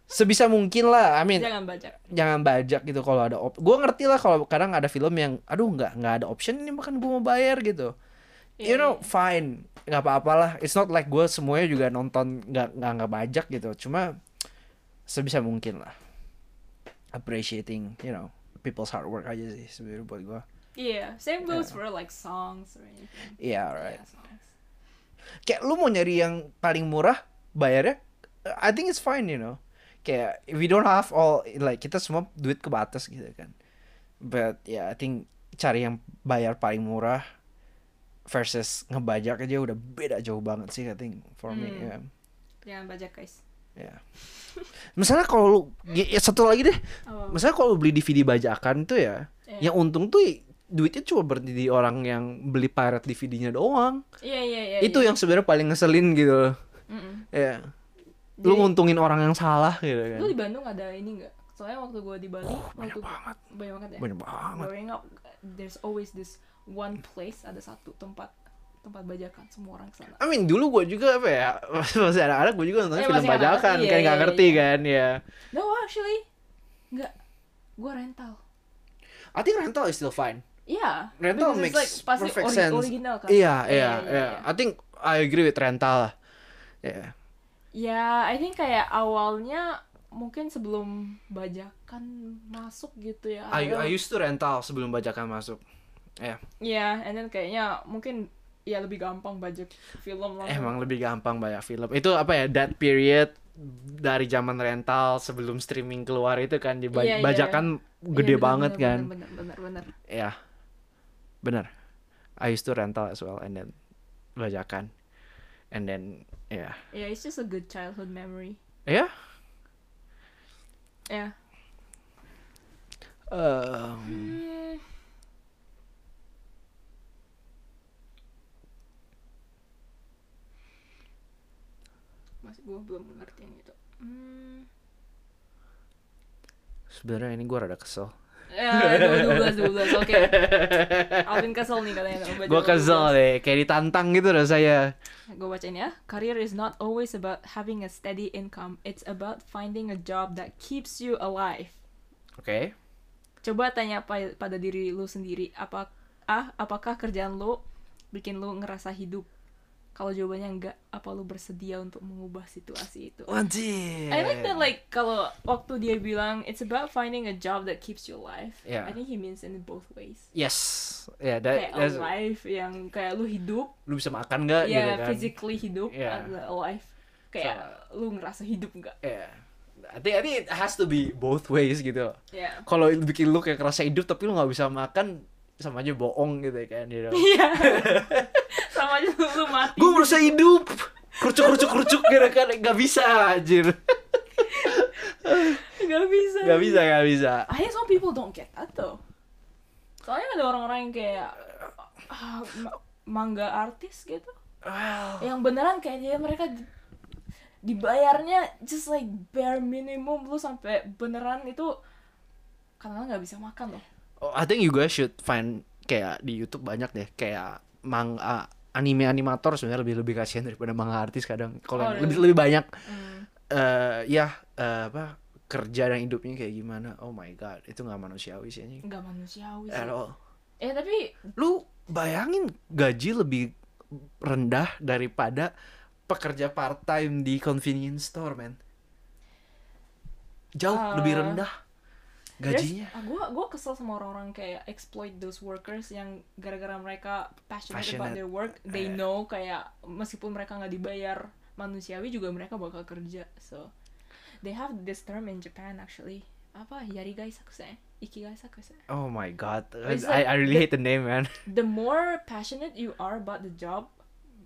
Sebisa mungkin lah I mean Jangan bajak. jangan bajak gitu kalau ada op gue ngerti lah kalau kadang ada film yang aduh nggak nggak ada option ini makan gue mau bayar gitu. You Iya, know iya. fine nggak apa-apalah it's not like gue semuanya juga nonton nggak nggak nggak bajak gitu. Cuma sebisa mungkin lah. Appreciating you know people's hard work aja sih sebenarnya buat gue Iya, same Yeah. goes for like songs or anything. iya right Yeah, songs. kayak lu mau nyari yang paling murah bayarnya I think it's fine you know kayak we don't have all like kita semua duit kebatas gitu kan but yeah I think cari yang bayar paling murah versus ngebajak aja udah beda jauh banget sih I think for me Hmm. ya Jangan bajak guys. ya misalnya kalau lu ya, satu lagi deh Oh, misalnya kalau lu beli DVD bajakan tuh ya iya. yang untung tuh duitnya cuma berhenti di orang yang beli pirate DVD-nya doang Iya iya iya. itu iya. yang sebenarnya paling ngeselin gitu loh Mm-mm. ya lu Jadi- nguntungin orang yang salah gitu kan Lu di Bandung ada ini nggak? Soalnya waktu gue di Bali, banyak waktu banget banyak banget ya. banyak banget Growing up, there's always this one place, ada satu tempat tempat bajakan semua orang ke sana. I mean dulu gue juga apa ya masih anak-anak gue juga nonton Eh, film bajakan iya, kan nggak iya, ngerti iya. kan ya No actually, nggak. Gue rental. I think rental is still fine Iya. Rental makes like pasti perfect ori- sense. original kan. iya iya iya I think I agree with rental lah ya Ya, I think kayak awalnya mungkin sebelum bajakan masuk gitu ya. I, I used to rental sebelum bajakan masuk ya Iya, and then kayaknya mungkin ya lebih gampang bajak film lah. emang lebih gampang banyak film itu apa ya that period dari zaman rental sebelum streaming keluar itu kan di ba- Iya, iya, bajakan Iya, gede bener, banget bener, kan Bener, bener, bener. ya bener I used to rental as well and then bajakan and then ya Yeah, it's just a good childhood memory. ya Yeah. um, Hmm. Masih gue belum ngerti yang itu. Hmm. sebenarnya ini gue rada kesel Ya, 12, 12, oke. Alvin kesel nih katanya. gue kesel deh kayak ditantang gitu rasanya Gue bacain ya. Career is not always about having a steady income. It's about finding a job that keeps you alive. oke Coba tanya pa- pada diri lu sendiri, apa ah apakah kerjaan lu bikin lu ngerasa hidup? Kalau jawabannya enggak, apa lu bersedia untuk mengubah situasi itu? wajib I like that like kalau waktu dia bilang it's about finding a job that keeps you alive. Yeah. I think he means in both ways. yes ya that, Kayak that's- alive yang kayak lu hidup, lu bisa makan nggak gitu ya kan physically hidup, Yeah. alive. Kayak lu ngerasa hidup enggak? ya I think, I think it has to be both ways gitu Ya. kalau bikin lu kayak kerasa hidup tapi lu nggak bisa makan sama aja bohong gitu kan you know. Iya. Sama aja lu mati. gue merasa hidup kerucuk kerucuk kerucuk gitu kan nggak bisa anjir Gak bisa. nggak bisa nggak bisa I think some people don't get that though. Soalnya ada orang-orang yang kayak ah, ma- mangga artis gitu. well Yang beneran kayak dia mereka di- dibayarnya just like bare minimum lu sampai beneran itu karena nggak bisa makan loh. Oh, I think you guys should find kayak di YouTube banyak deh kayak mang ah, anime animator sebenarnya lebih lebih kasihan daripada manga artis kadang kalau Oh, yang lebih really? lebih banyak Hmm. eh ya eh, apa kerja dan hidupnya kayak gimana oh my god itu nggak manusiawi sih anjing Nggak manusiawi at sih. all Eh tapi lu bayangin gaji lebih rendah daripada pekerja part time di convenience store man jauh Uh, lebih rendah There's- gajinya. ah, gua gua kesel sama orang-orang kayak exploit those workers yang gara-gara mereka passionate, about Passionate. their work, they Eh. know kayak meskipun mereka nggak dibayar manusiawi juga mereka bakal kerja. So they have this term in Japan actually. Apa? Yarigai sakuse. Ikigai sakuse. Oh my god, I, I really hate the name man. The more passionate you are about the job,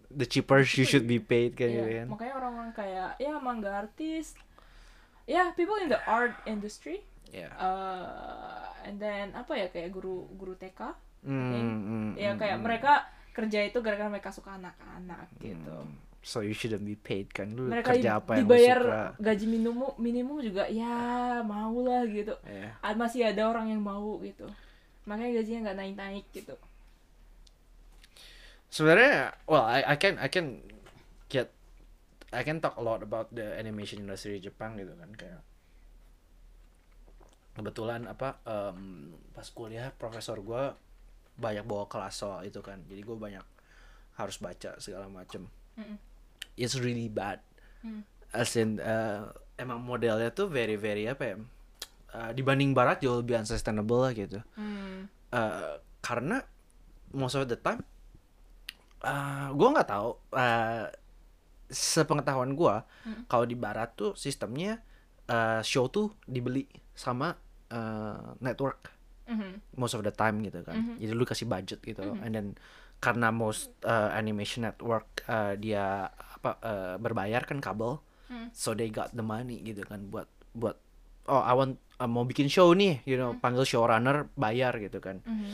The cheaper you should be paid kan gitu yeah, kan. makanya orang-orang kayak ya mangga artis, ya people in the art industry, Yeah. uh, and then apa ya kayak guru guru TK, Hmm, hmm, ya kayak hmm. mereka kerja itu gara-gara mereka suka anak-anak gitu. Hmm. So you shouldn't be paid kan lu Mereka kerja apa yang lu dibayar suka. gaji minimum minimum juga ya mau lah gitu. Yeah. Ah, Masih ada orang yang mau gitu. Makanya gajinya nggak naik-naik gitu. Sebenarnya, well, I, I can I can get I can talk a lot about the animation industry Jepang gitu kan kayak kebetulan apa em, pas kuliah profesor gua banyak bawa kelas soal itu kan jadi gue banyak harus baca segala macem Mm-mm. it's really bad Hmm. as in uh, emang modelnya tuh very very apa ya uh, dibanding barat jauh lebih unsustainable lah gitu Hmm. Uh, karena most of the time uh, gue nggak tahu uh, sepengetahuan gue Mm. kalau di barat tuh sistemnya uh, show tuh dibeli sama uh, network Mhm. most of the time gitu kan Mhm. jadi lu kasih budget gitu Mhm. and then karena most uh, animation network uh, dia apa uh, berbayar kan kabel Hmm. so they got the money gitu kan buat buat oh I want uh, mau bikin show nih you know panggil showrunner bayar gitu kan Mhm.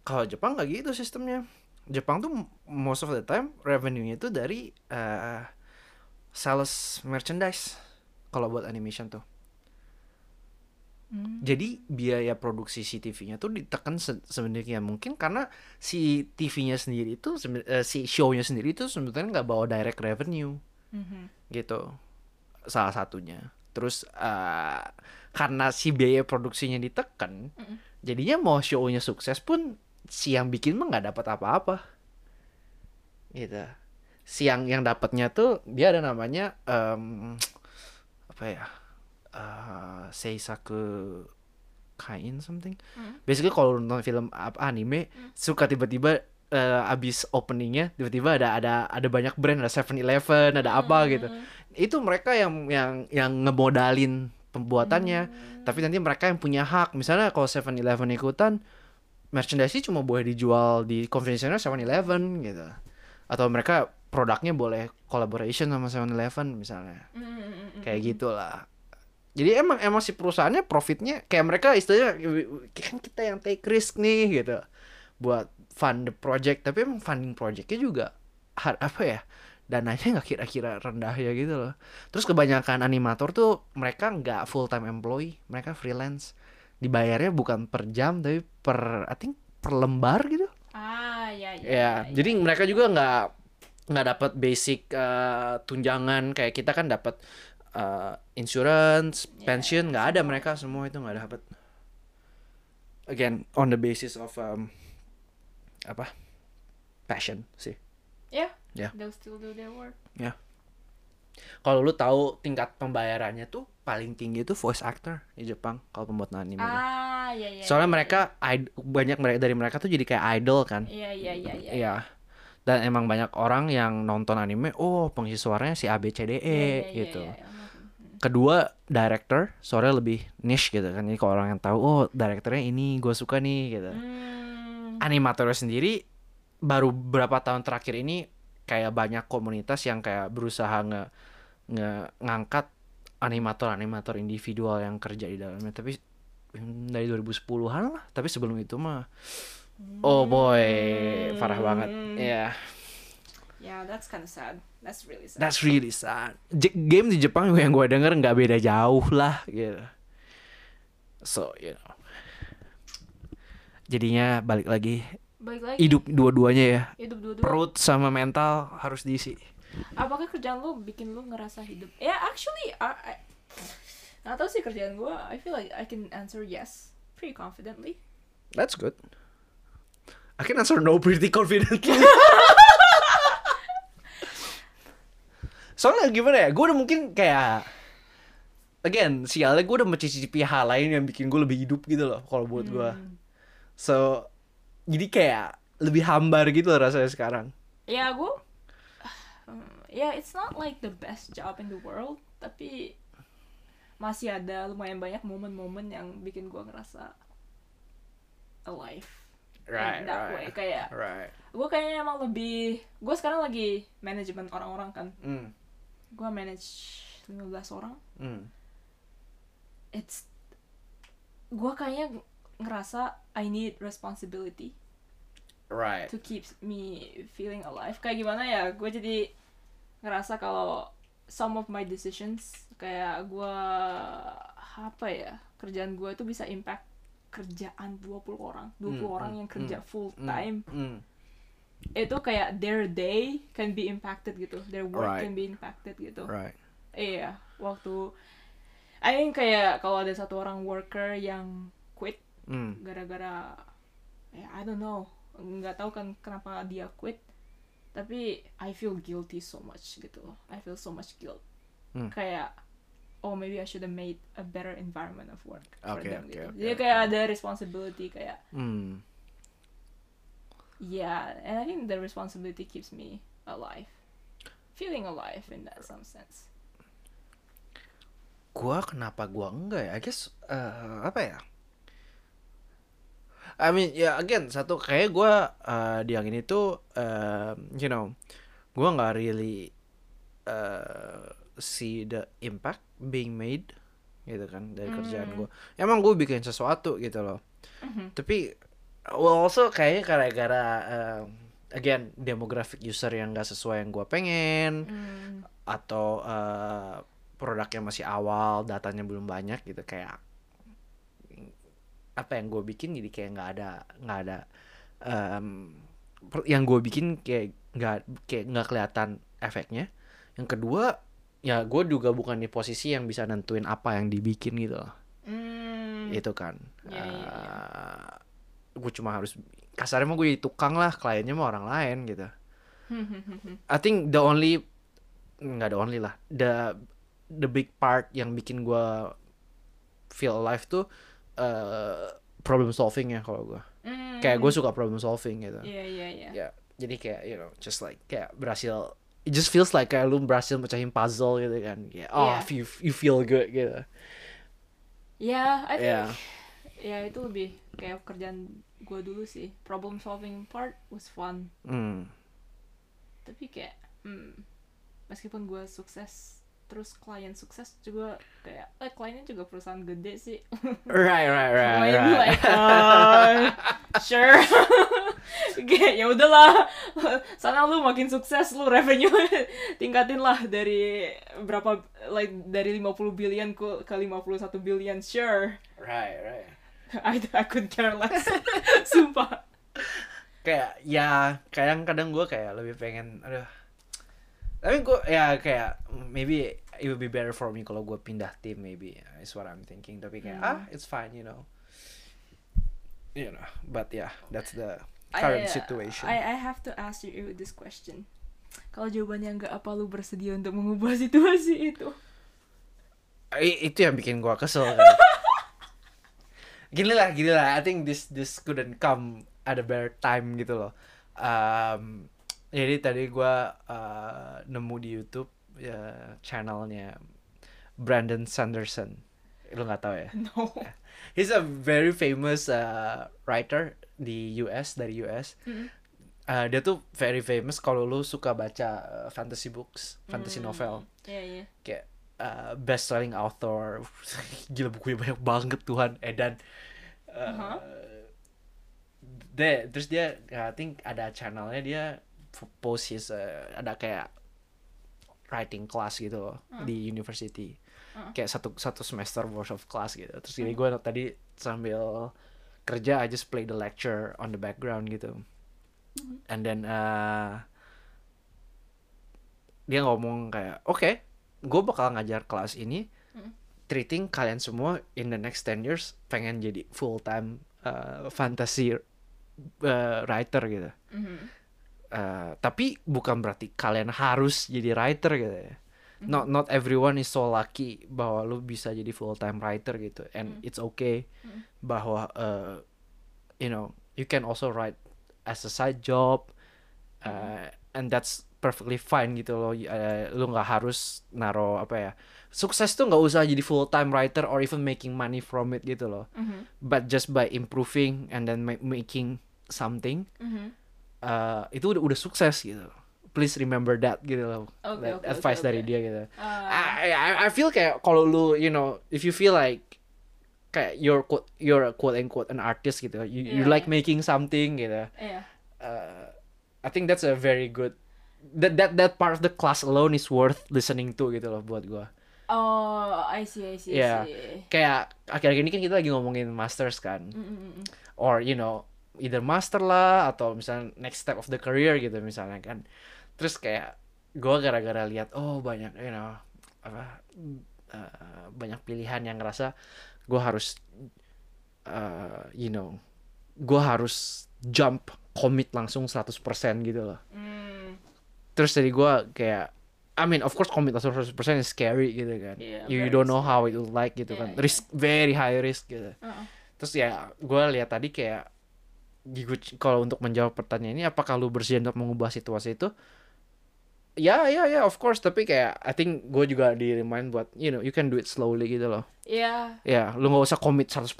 kalau Jepang nggak gitu sistemnya Jepang tuh most of the time revenue-nya itu dari uh, sales merchandise kalau buat animation tuh Hmm. jadi biaya produksi si TV-nya tuh ditekan se sebenarnya mungkin karena si TV-nya sendiri itu eh, si show-nya sendiri itu sebenarnya nggak bawa direct revenue Mhm. gitu salah satunya terus eh, karena si biaya produksinya ditekan Mm-mm. jadinya mau show-nya sukses pun si yang bikin mah nggak dapat apa-apa gitu si yang yang dapatnya tuh dia ada namanya em, apa ya eh seisaku kain something. Hmm. basically kalau nonton film apa anime suka tiba-tiba eh, abis openingnya tiba-tiba ada ada ada banyak brand ada 7-Eleven ada apa gitu. Hmm. itu mereka yang yang yang ngemodalin pembuatannya. Tapi nanti mereka yang punya hak. Misalnya kalau 7-Eleven ikutan merchandise cuma boleh dijual di convenience store 7-Eleven gitu. Atau mereka produknya boleh collaboration sama 7-Eleven misalnya. Hmm. kayak gitulah jadi emang emang si perusahaannya profitnya kayak mereka istilahnya kan kita yang take risk nih gitu. Buat fund the project tapi emang funding projectnya juga har- apa ya dananya nggak kira-kira rendah ya gitu loh. Terus kebanyakan animator tuh mereka nggak full time employee mereka freelance. Dibayarnya bukan per jam tapi per I think per lembar gitu. Ah, ya, ya. ya jadi mereka juga nggak nggak dapat basic eh, tunjangan. Kayak kita kan dapat eh, insurance Ya, pension nggak ada mereka semua itu nggak dapat again on the basis of um, apa passion sih Yeah. Yeah. They'll still do their work. kalau lu tahu tingkat pembayarannya tuh paling tinggi itu voice actor di Jepang kalau pembuatan anime Ah, ya, ya. soalnya ya, mereka id- banyak mereka dari mereka tuh jadi kayak idol kan Iya, iya, iya, iya. Iya. Dan emang banyak orang yang nonton anime, oh pengisi suaranya si ABCDE Iya, iya, iya, gitu. iya, iya. Kedua, director, suaranya lebih niche gitu kan. Jadi kalau orang yang tahu, oh directornya ini gue suka nih gitu. Hmm. Animatornya sendiri baru beberapa tahun terakhir ini kayak banyak komunitas yang kayak berusaha nge, nge ngangkat animator-animator individual yang kerja di dalamnya. Tapi hmm, dari 2010-an lah. Tapi sebelum itu mah, oh boy, parah banget. Hmm. Ya. Yeah, that's kind of sad. That's really sad. That's really sad. J- game di Jepang yang gue denger nggak beda jauh lah gitu. So you know. Jadinya balik lagi Baik lagi. hidup dua-duanya ya. Hidup dua-dua. Perut sama mental harus diisi. Apakah kerjaan lu bikin lu ngerasa hidup? Ya, actually, I, I, nggak tahu sih kerjaan gua. I feel like I can answer yes pretty confidently. That's good. I can answer no pretty confidently. Soalnya gimana ya, gue udah mungkin kayak again sialnya gue udah mencicipi hal lain yang bikin gue lebih hidup gitu loh kalau buat gue Hmm. so jadi kayak lebih hambar gitu loh rasanya sekarang. Ya gue ya it's not like the best job in the world tapi masih ada lumayan banyak momen-momen yang bikin gue ngerasa alive in that way. Kayak right. gue kayaknya emang lebih gue sekarang lagi manajemen orang-orang kan. Hmm gue manage 15 orang. Hmm. It's gue kayaknya ngerasa I need responsibility right. to keep me feeling alive. Kayak gimana ya gue jadi ngerasa kalau some of my decisions kayak gue apa ya kerjaan gue itu bisa impact kerjaan 20 orang. 20 Hmm, orang hmm, yang kerja full Hmm, time. hmm. Itu kayak their day can be impacted gitu. Their work Right. can be impacted gitu. Right. Iya waktu I think kayak kalau ada satu orang worker yang quit hmm. gara-gara ya I don't know. Nggak tahu kan kenapa dia quit. Tapi I feel guilty so much gitu. I feel so much guilt. Hmm. kayak oh maybe I should have made a better environment of work for Okay, them okay, gitu. okay, jadi okay. kayak ada responsibility kayak hmm yeah and I think the responsibility keeps me alive. Feeling alive in that some sense. Gua kenapa gua enggak ya? I guess eh, apa ya? I mean ya again satu kayak gua eh, di yang ini tuh eh, you know gua nggak really eh, see the impact being made gitu kan dari kerjaan Hmm. gua. Emang gua bikin sesuatu gitu loh. Mhm. tapi well, also kayaknya gara-gara eh, again demographic user yang gak sesuai yang gua pengen Hmm. atau eh, produknya masih awal datanya belum banyak gitu kayak apa yang gue bikin jadi kayak nggak ada nggak ada per- yang gue bikin kayak nggak kayak nggak kelihatan efeknya yang kedua ya gue juga bukan di posisi yang bisa nentuin apa yang dibikin gitu loh Hmm. itu kan Ya, ya, ya. Gue cuma harus kasarnya mah gue jadi tukang lah kliennya mah orang lain gitu I think the only nggak the only lah the the big part yang bikin gua feel alive tuh eh, problem solving ya kalau gua Hmm. kayak gue suka problem solving gitu iya iya iya ya jadi kayak you know just like kayak berhasil it just feels like kayak lu berhasil mecahin puzzle gitu kan kayak oh Yeah. you you feel good gitu Ya, I think Yeah. ya itu lebih kayak kerjaan gue dulu sih. Problem solving part was fun. hmm Tapi kayak, hmm, meskipun gue sukses, terus klien sukses juga kayak, eh kliennya juga perusahaan gede sih. right right right, Maybe right. like, uh, sure. kayak ya udahlah, sana lu makin sukses lu revenue tingkatin lah dari berapa like dari 50 billion ke ke 51 billion sure. right right I, I could care less. Sumpah. Kayak ya kadang-kadang gue kayak lebih pengen aduh. Tapi gue ya kayak maybe it would be better for me kalau gue pindah tim maybe is what I'm thinking. Tapi kayak ah Hmm. it's fine you know. You know but yeah that's the current I, uh, situation. I, I have to ask you this question. Kalau jawabannya enggak apa lu bersedia untuk mengubah situasi itu? I- itu yang bikin gue kesel kan. Gini lah gini lah. I think this this couldn't come at a better time gitu loh. Um, jadi tadi gue uh, nemu di YouTube ya channelnya Brandon Sanderson. Lu nggak tahu ya? No. He's a very famous uh, writer di US dari US Mm. Uh, dia tuh very famous kalau lu suka baca uh, fantasy books fantasy Hmm. novel. Iya iya. kayak uh, best selling author gila bukunya banyak banget Tuhan Edan uh, Uh-huh. deh terus dia I think ada channelnya dia post his uh, ada kayak writing class gitu loh Uh. di university Uh. kayak satu satu semester worth of class gitu terus jadi gue tadi sambil kerja I just play the lecture on the background gitu Mhm. and then uh, dia ngomong kayak oke gue bakal ngajar kelas ini Mm. treating kalian semua in the next 10 years pengen jadi full time uh, fantasy uh, writer gitu Mhm. Uh, tapi bukan berarti kalian harus jadi writer gitu ya not not everyone is so lucky bahwa lu bisa jadi full time writer gitu and it's okay Mm. bahwa uh, you know you can also write as a side job uh, and that's perfectly fine gitu loh Uh, lu nggak harus naro apa ya sukses tuh nggak usah jadi full time writer or even making money from it gitu loh Mhm. but just by improving and then ma- making something Mhm. uh, itu udah udah sukses gitu please remember that gitu loh That oke, advice oke, dari oke. dia gitu Ah, I, I I feel kayak kalau lu you know if you feel like kayak you're quote you're a quote unquote an artist gitu you you Iya, like iya. making something gitu iya. uh, I think that's a very good that that that part of the class alone is worth listening to gitu loh buat gua Oh, I see, I see, Iya. I see. kayak akhir-akhir ini kan kita lagi ngomongin masters kan Mm, mm, mm, mm. or you know either master lah atau misalnya next step of the career gitu misalnya kan terus kayak gue gara-gara lihat oh banyak you know apa uh, banyak pilihan yang ngerasa gue harus uh, you know gue harus jump commit langsung 100% gitu loh Mm, terus dari gue kayak I mean of course langsung 100% is scary gitu kan Iya, you, you don't know how it will like gitu Iya, kan iya. risk very high risk gitu uh-uh. terus ya gue lihat tadi kayak kalau untuk menjawab pertanyaan ini apakah lu bersedia untuk mengubah situasi itu ya ya ya of course tapi kayak I think gue juga di remind buat you know you can do it slowly gitu loh Iya, ya lu nggak usah commit 100%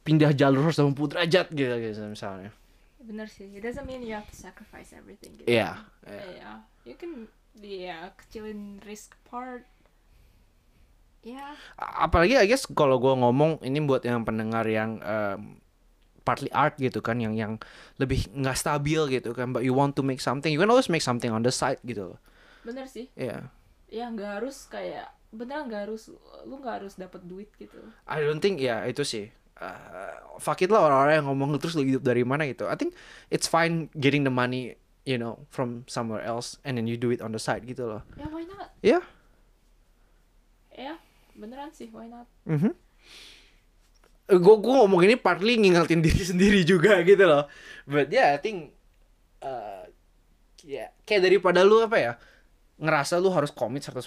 pindah jalur 180 derajat gitu gitu misalnya bener sih. It doesn't mean you have to sacrifice everything. Gitu. Iya, Iya. iya. You can, ya kecilin risk part. Ya. A- apalagi I guess kalau gue ngomong ini buat yang pendengar yang um, partly art gitu kan yang yang lebih nggak stabil gitu kan but you want to make something you can always make something on the side gitu loh Bener sih. ya Ya nggak harus kayak beneran nggak harus lu nggak harus dapat duit gitu. I don't think ya itu sih uh, fuck it lah orang-orang yang ngomong terus lu hidup dari mana gitu I think it's fine getting the money you know from somewhere else and then you do it on the side gitu loh. Ya why not? ya. Ya beneran sih why not? mhm. Gue gue ngomong ini partly ngingetin diri sendiri juga gitu loh. But yeah I think uh, ya kayak daripada lu apa ya ngerasa lu harus komit 100%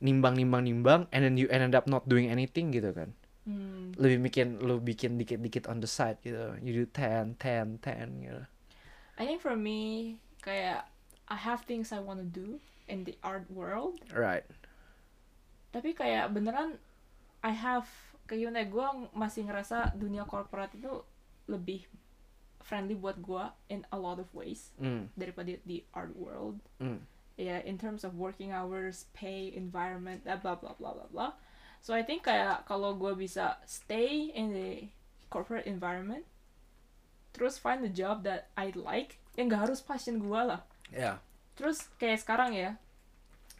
nimbang nimbang nimbang and then you ended up not doing anything gitu kan. Hmm. lebih bikin lu bikin dikit-dikit on the side gitu. You do 10 10 10 gitu I think for me kayak I have things I want to do in the art world. Right. Tapi kayak beneran I have kayak gimana gue masih ngerasa dunia korporat itu lebih friendly buat gue in a lot of ways mm, daripada di art world. Mm, ya in terms of working hours pay environment blah blah blah blah blah blah. So I think kayak kalau gue bisa stay in the corporate environment terus find a job that I like yang gak harus passion gue lah. Yeah. Terus kayak sekarang ya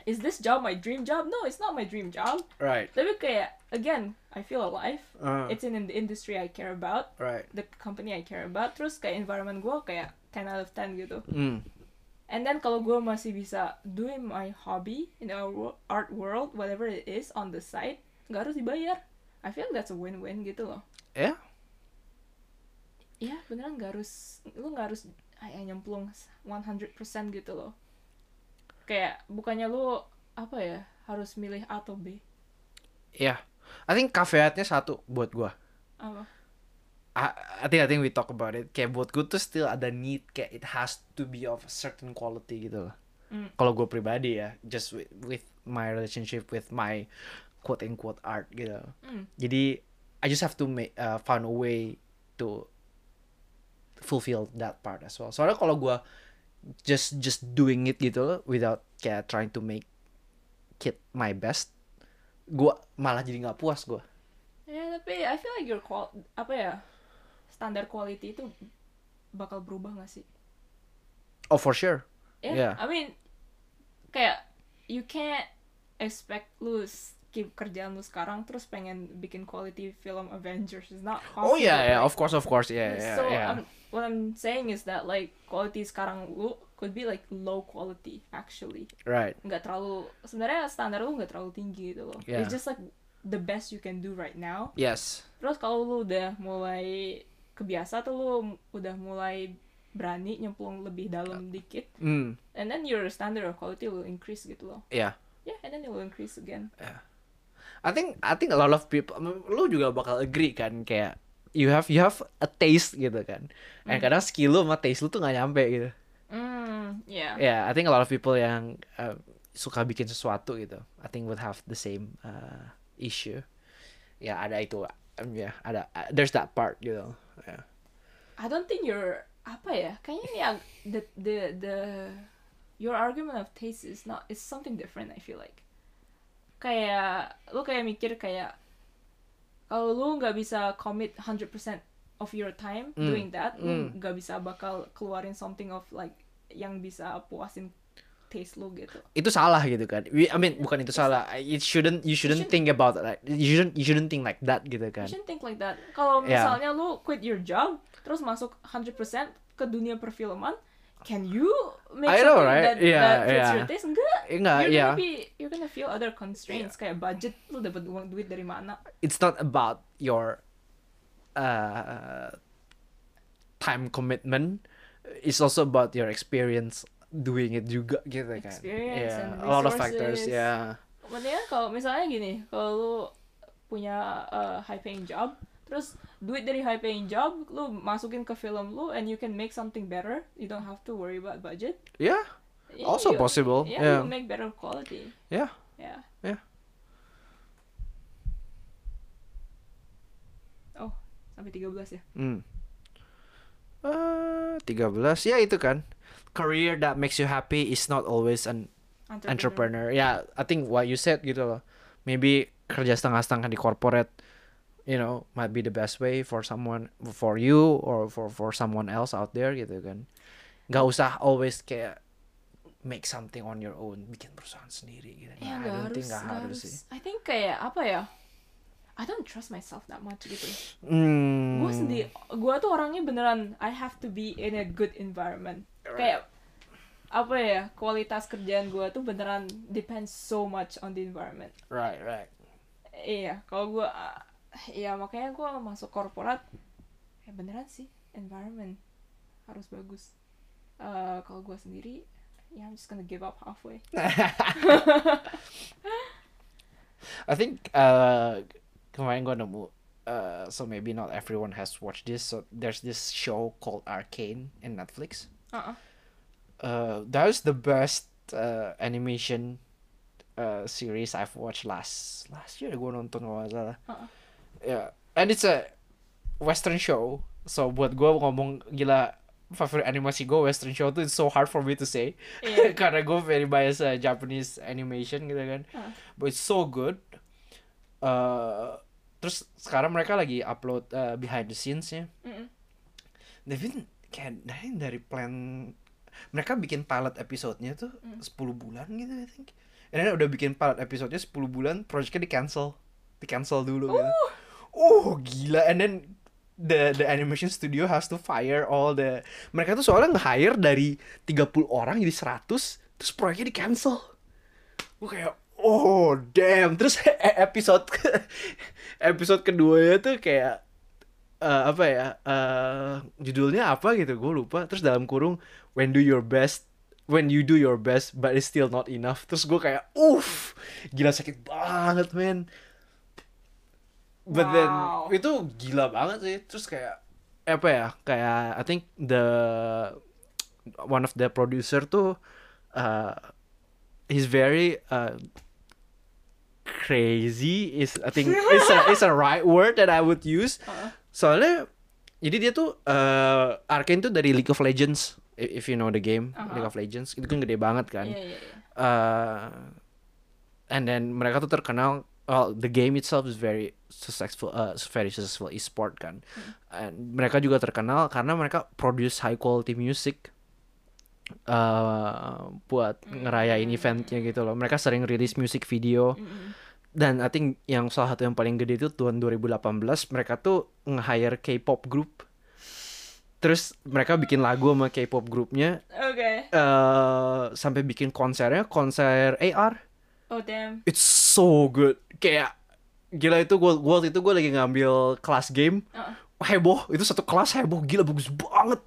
is this job my dream job? No it's not my dream job. Right. Tapi kayak again I feel alive. Uh, it's in the industry I care about. Right. The company I care about. Terus kayak environment gue kayak 10 out of 10 gitu. Mm, and then kalau gue masih bisa doing my hobby in our wo- art world whatever it is on the side nggak harus dibayar. I feel that's a win-win gitu loh. Yeah ya beneran nggak harus lu nggak harus kayak nyemplung 100% gitu loh. Kayak bukannya lu apa ya harus milih A atau B? Yeah I think caveatnya satu buat gua. Apa? I, I think I think we talk about it. Kayak buat gue tuh still ada need kayak it has to be of a certain quality gitu loh. Mm. kalau gue pribadi ya just with, with my relationship with my quote unquote art gitu. Mm. jadi I just have to make uh, find a way to fulfill that part as well. Soalnya kalau gue just just doing it gitu loh without kayak trying to make it my best gue malah jadi nggak puas gue ya tapi I feel like your qual apa ya standar quality itu bakal berubah gak sih? Oh for sure. Ya Yeah. I mean kayak you can't expect lu skip kerjaan lu sekarang terus pengen bikin quality film Avengers. It's not possible oh yeah yeah of course of course. Yeah yeah so yeah. um, what I'm saying is that like quality sekarang lu could be like low quality actually. Right. Nggak terlalu sebenarnya standar lu nggak terlalu tinggi gitu loh. Yeah. it's just like the best you can do right now. Yes. Terus kalau lu udah mulai kebiasa tuh lu udah mulai berani nyemplung lebih dalam dikit mm and then your standard of quality will increase gitu loh. Yeah. Yeah, and then it will increase again. I think I think a lot of people lu juga bakal agree kan kayak you have you have a taste gitu kan. And kadang skill lu sama taste lu tuh gak nyampe gitu. Mm, yeah. Yeah, I think a lot of people yang uh, suka bikin sesuatu gitu, I think would have the same uh, issue. Ya ada itu, um, ya ada uh, there's that part gitu. Yeah. I don't think you're apa ya? Kayaknya ini the the the your argument of taste is not is something different. I feel like kayak lu kayak mikir kayak kalau lu nggak bisa commit 100% of your time Mm. doing that, lu Mm. nggak bisa bakal keluarin something of like yang bisa puasin taste lu gitu. Itu salah gitu kan. We, I mean bukan itu salah. It shouldn't you shouldn't shouldn't- think about like you shouldn't you shouldn't think like that gitu You kan. shouldn't think like that. Kalau Yeah. misalnya lu quit your job terus masuk 100% ke dunia perfilman, can you make I know, something right? that, Yeah, that fits yeah. your taste? Enggak. Enggak, you're yeah. gonna be you're gonna feel other constraints kayak budget lu dapat uang duit dari mana It's not about your uh, time commitment. It's also about your experience doing it juga gitu kan. Experience yeah, and a lot of factors. resources. Yeah. mendingan kalau misalnya gini kalau lu punya uh, high paying job terus duit dari high paying job lu masukin ke film lu and you can make something better you don't have to worry about budget Yeah. Yeah, Also you- possible, yeah, yeah. you make better quality Yeah. yeah Yeah. oh sampai 13 ya Hmm. Uh, 13 ya itu kan. Career that makes you happy is not always an entrepreneur. Ya, I think what you said gitu loh. Maybe kerja setengah-setengah di corporate, you know, might be the best way for someone, for you or for for someone else out there gitu kan. Gak usah always kayak make something on your own, bikin perusahaan sendiri gitu. Ya, Nah, I nggak don't harus, think nggak nggak harus harus. sih. I think kayak apa ya? I don't trust myself that much gitu. Hmm. Gue sendiri, gue tuh orangnya beneran I have to be in a good environment. Kayak apa ya? Kualitas kerjaan gue tuh beneran depends so much on the environment. Right, right. Iya, kalau gue, ya makanya gue masuk korporat, ya beneran sih environment harus bagus. Eh, kalau gue sendiri, ya I'm just gonna give up halfway. I think uh kemarin gue nemu uh so maybe not everyone has watched this so there's this show called Arcane in Netflix. Uh-uh. Uh that was the best uh animation uh series I've watched last last year gue nonton kalau salah. Uh-uh. Yeah, and it's a western show. So buat gue ngomong gila favorite animasi gue western show tuh it's so hard for me to say. Iya. karena gue very biased uh, Japanese animation gitu kan. Uh. but it's so good. Uh, terus sekarang mereka lagi upload uh, behind the scenes they've been kayak dari dari plan mereka bikin pilot episode-nya tuh Mm. 10 bulan gitu I think. And then udah bikin pilot episode-nya 10 bulan projectnya di cancel. Di cancel dulu gitu oh gila. And then the the animation studio has to fire all the mereka tuh soalnya nge-hire dari 30 orang jadi 100 terus proyeknya di cancel gue kayak oh damn. Terus e- episode episode keduanya tuh kayak eh, apa ya eh, judulnya apa gitu gue lupa. Terus dalam kurung when do your best when you do your best but it's still not enough. Terus gue kayak uff gila sakit banget men but Wow. then itu gila banget sih terus kayak apa ya kayak I think the one of the producer tuh uh, he's very uh, crazy is I think is a is a right word that I would use Uh-uh. soalnya jadi dia tuh uh, Arkane tuh dari League of Legends if you know the game Uh-huh. League of Legends itu kan gede banget kan Iya, iya, iya. uh, and then mereka tuh terkenal well the game itself is very successful uh, very successful e-sport kan. And mereka juga terkenal karena mereka produce high quality music uh, buat ngerayain eventnya gitu loh. Mereka sering rilis music video. Mm-mm. dan I think yang salah satu yang paling gede itu tahun 2018 mereka tuh nge-hire K-pop group. Terus mereka bikin lagu sama K-pop grupnya Oke. eh sampai bikin konsernya konser AR Oh damn. it's so good kayak gila itu gue gua waktu itu gue lagi ngambil kelas game Uh-uh. heboh itu satu kelas heboh gila bagus banget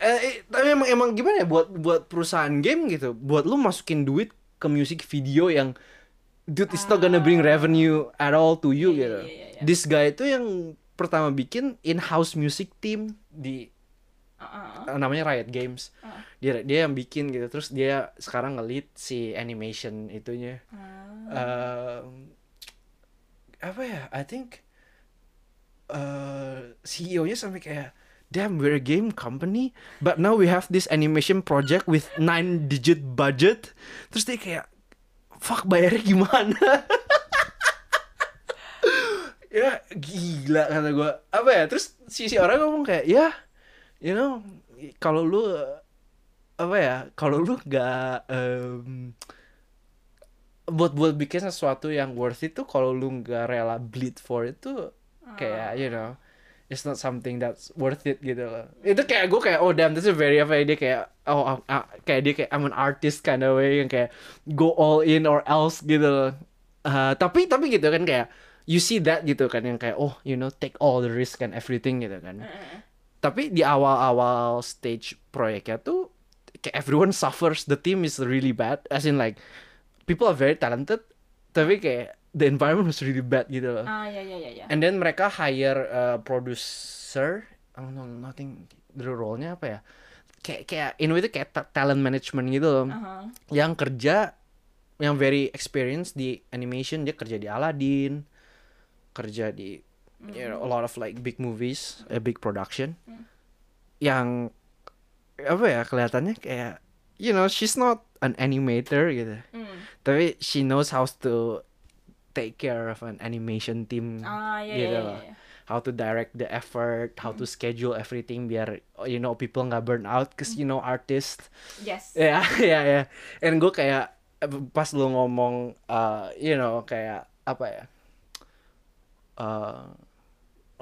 eh, eh, tapi emang emang gimana ya buat buat perusahaan game gitu buat lu masukin duit ke music video yang dude it's not gonna bring revenue at all to you Iya, iya, gitu. iya, iya, iya. This guy itu yang pertama bikin in-house music team di Uh-uh. eh, namanya Riot Games. Uh. Dia dia yang bikin gitu. Terus dia sekarang nge-lead si animation itunya. Ah. Um, apa ya? I think uh, CEO-nya sampai kayak damn we're a game company but now we have this animation project with nine digit budget terus dia kayak fuck bayarnya gimana ya gila kata gue apa ya terus si si orang ngomong kayak ya you know kalau lu apa ya kalau lu nggak em, buat buat bikin sesuatu yang worth it tuh kalau lu nggak rela bleed for itu kayak you know it's not something that's worth it gitu loh. Itu kayak gue kayak oh damn this is very apa ya dia kayak oh I'm- ah, kayak dia kayak I'm an artist kind of way yang kayak go all in or else gitu loh. Uh, tapi tapi gitu kan kayak you see that gitu kan yang kayak oh you know take all the risk and everything gitu kan. Tapi di awal-awal stage proyeknya tuh kayak everyone suffers. The team is really bad. As in like people are very talented tapi kayak the environment was really bad gitu loh. Ah ya ya ya ya. and then mereka hire a producer I don't know nothing the role-nya apa ya? Kayak kayak in way itu kayak ta- talent management gitu loh. Uh-huh. yang kerja yang very experienced di animation dia kerja di Aladdin kerja di you know, a lot of like big movies a big production yang apa ya kelihatannya kayak you know she's not an animator gitu Hmm. tapi she knows how to take care of an animation team Ah ya gitu ya. loh. ya. how to direct the effort how to schedule everything biar you know people nggak burn out cause you know artists Yes. Ya, ya, ya. And gue kayak pas lu ngomong, uh, you know, kayak apa ya? Uh,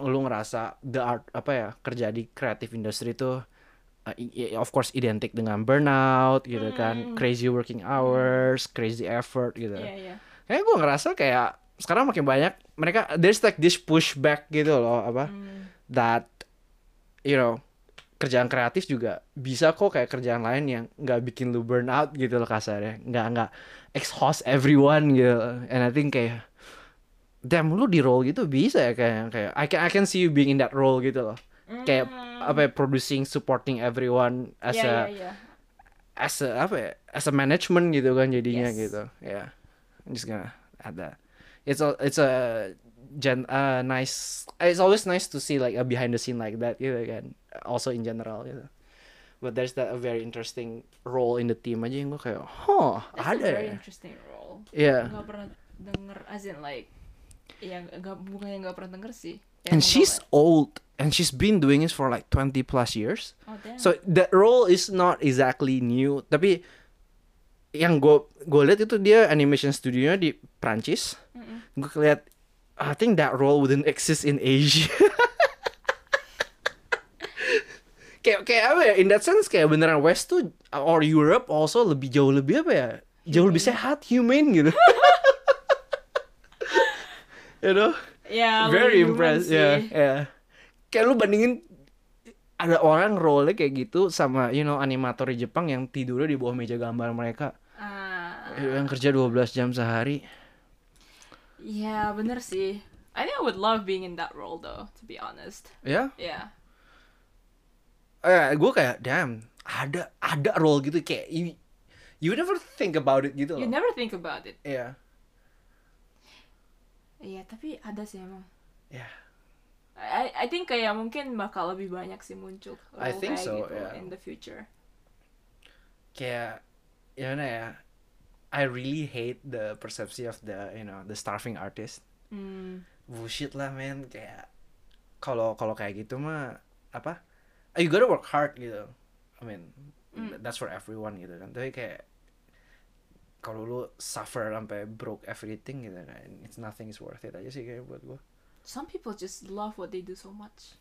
lu ngerasa the art apa ya kerja di creative industry itu uh, of course identik dengan burnout gitu kan, Hmm. crazy working hours, crazy effort gitu. Iya iya. Kayak gue ngerasa kayak sekarang makin banyak mereka there's like this pushback gitu loh apa Hmm. that you know kerjaan kreatif juga bisa kok kayak kerjaan lain yang nggak bikin lu burn out gitu loh kasarnya nggak nggak exhaust everyone gitu and I think kayak damn lu di role gitu bisa ya kayak kayak I can I can see you being in that role gitu loh. Kayak apa ya, producing supporting everyone as Iya a iya iya. as a apa ya as a management gitu kan jadinya Yes. gitu. Ya I'm just gonna add that. It's a it's a gen uh, nice it's always nice to see like a behind the scene like that gitu kan also in general gitu. But there's that a very interesting role in the team aja yang gue kayak huh That's ada a very ya? interesting role. yeah. Gak pernah denger as in like yang gak bukan yang gak pernah denger sih. Ya, and she's old and she's been doing this for like 20 plus years Oh, damn. So that role is not exactly new, tapi yang gue gue lihat itu dia animation studionya di Prancis. Mm-mm. Gue lihat, I think that role wouldn't exist in Asia. kayak kayak apa ya? In that sense kayak beneran West tuh or Europe also lebih jauh lebih apa ya? Jauh lebih sehat, humane gitu. you know? Ya, very impressed ya ya kayak lu bandingin ada orang role kayak gitu sama you know animator di Jepang yang tidurnya di bawah meja gambar mereka Ah, yang kerja 12 jam sehari ya bener sih. I think I would love being in that role though, to be honest. ya Yeah. eh gue kayak damn ada ada role gitu kayak you, you never think about it gitu You loh never think about it. Iya Iya, tapi ada sih emang. ya I I think kayak mungkin bakal lebih banyak sih muncul I think kayak so, gitu yeah. in the future. kayak ya mana ya I really hate the persepsi of the you know the starving artist Hmm. bullshit lah men kayak kalau kalau kayak gitu mah apa you gotta work hard gitu I mean Mm. that's for everyone gitu kan tapi kayak kalau lu suffer sampai broke everything gitu kan it's nothing is worth it aja sih kayak buat gua Some people just love what they do so much.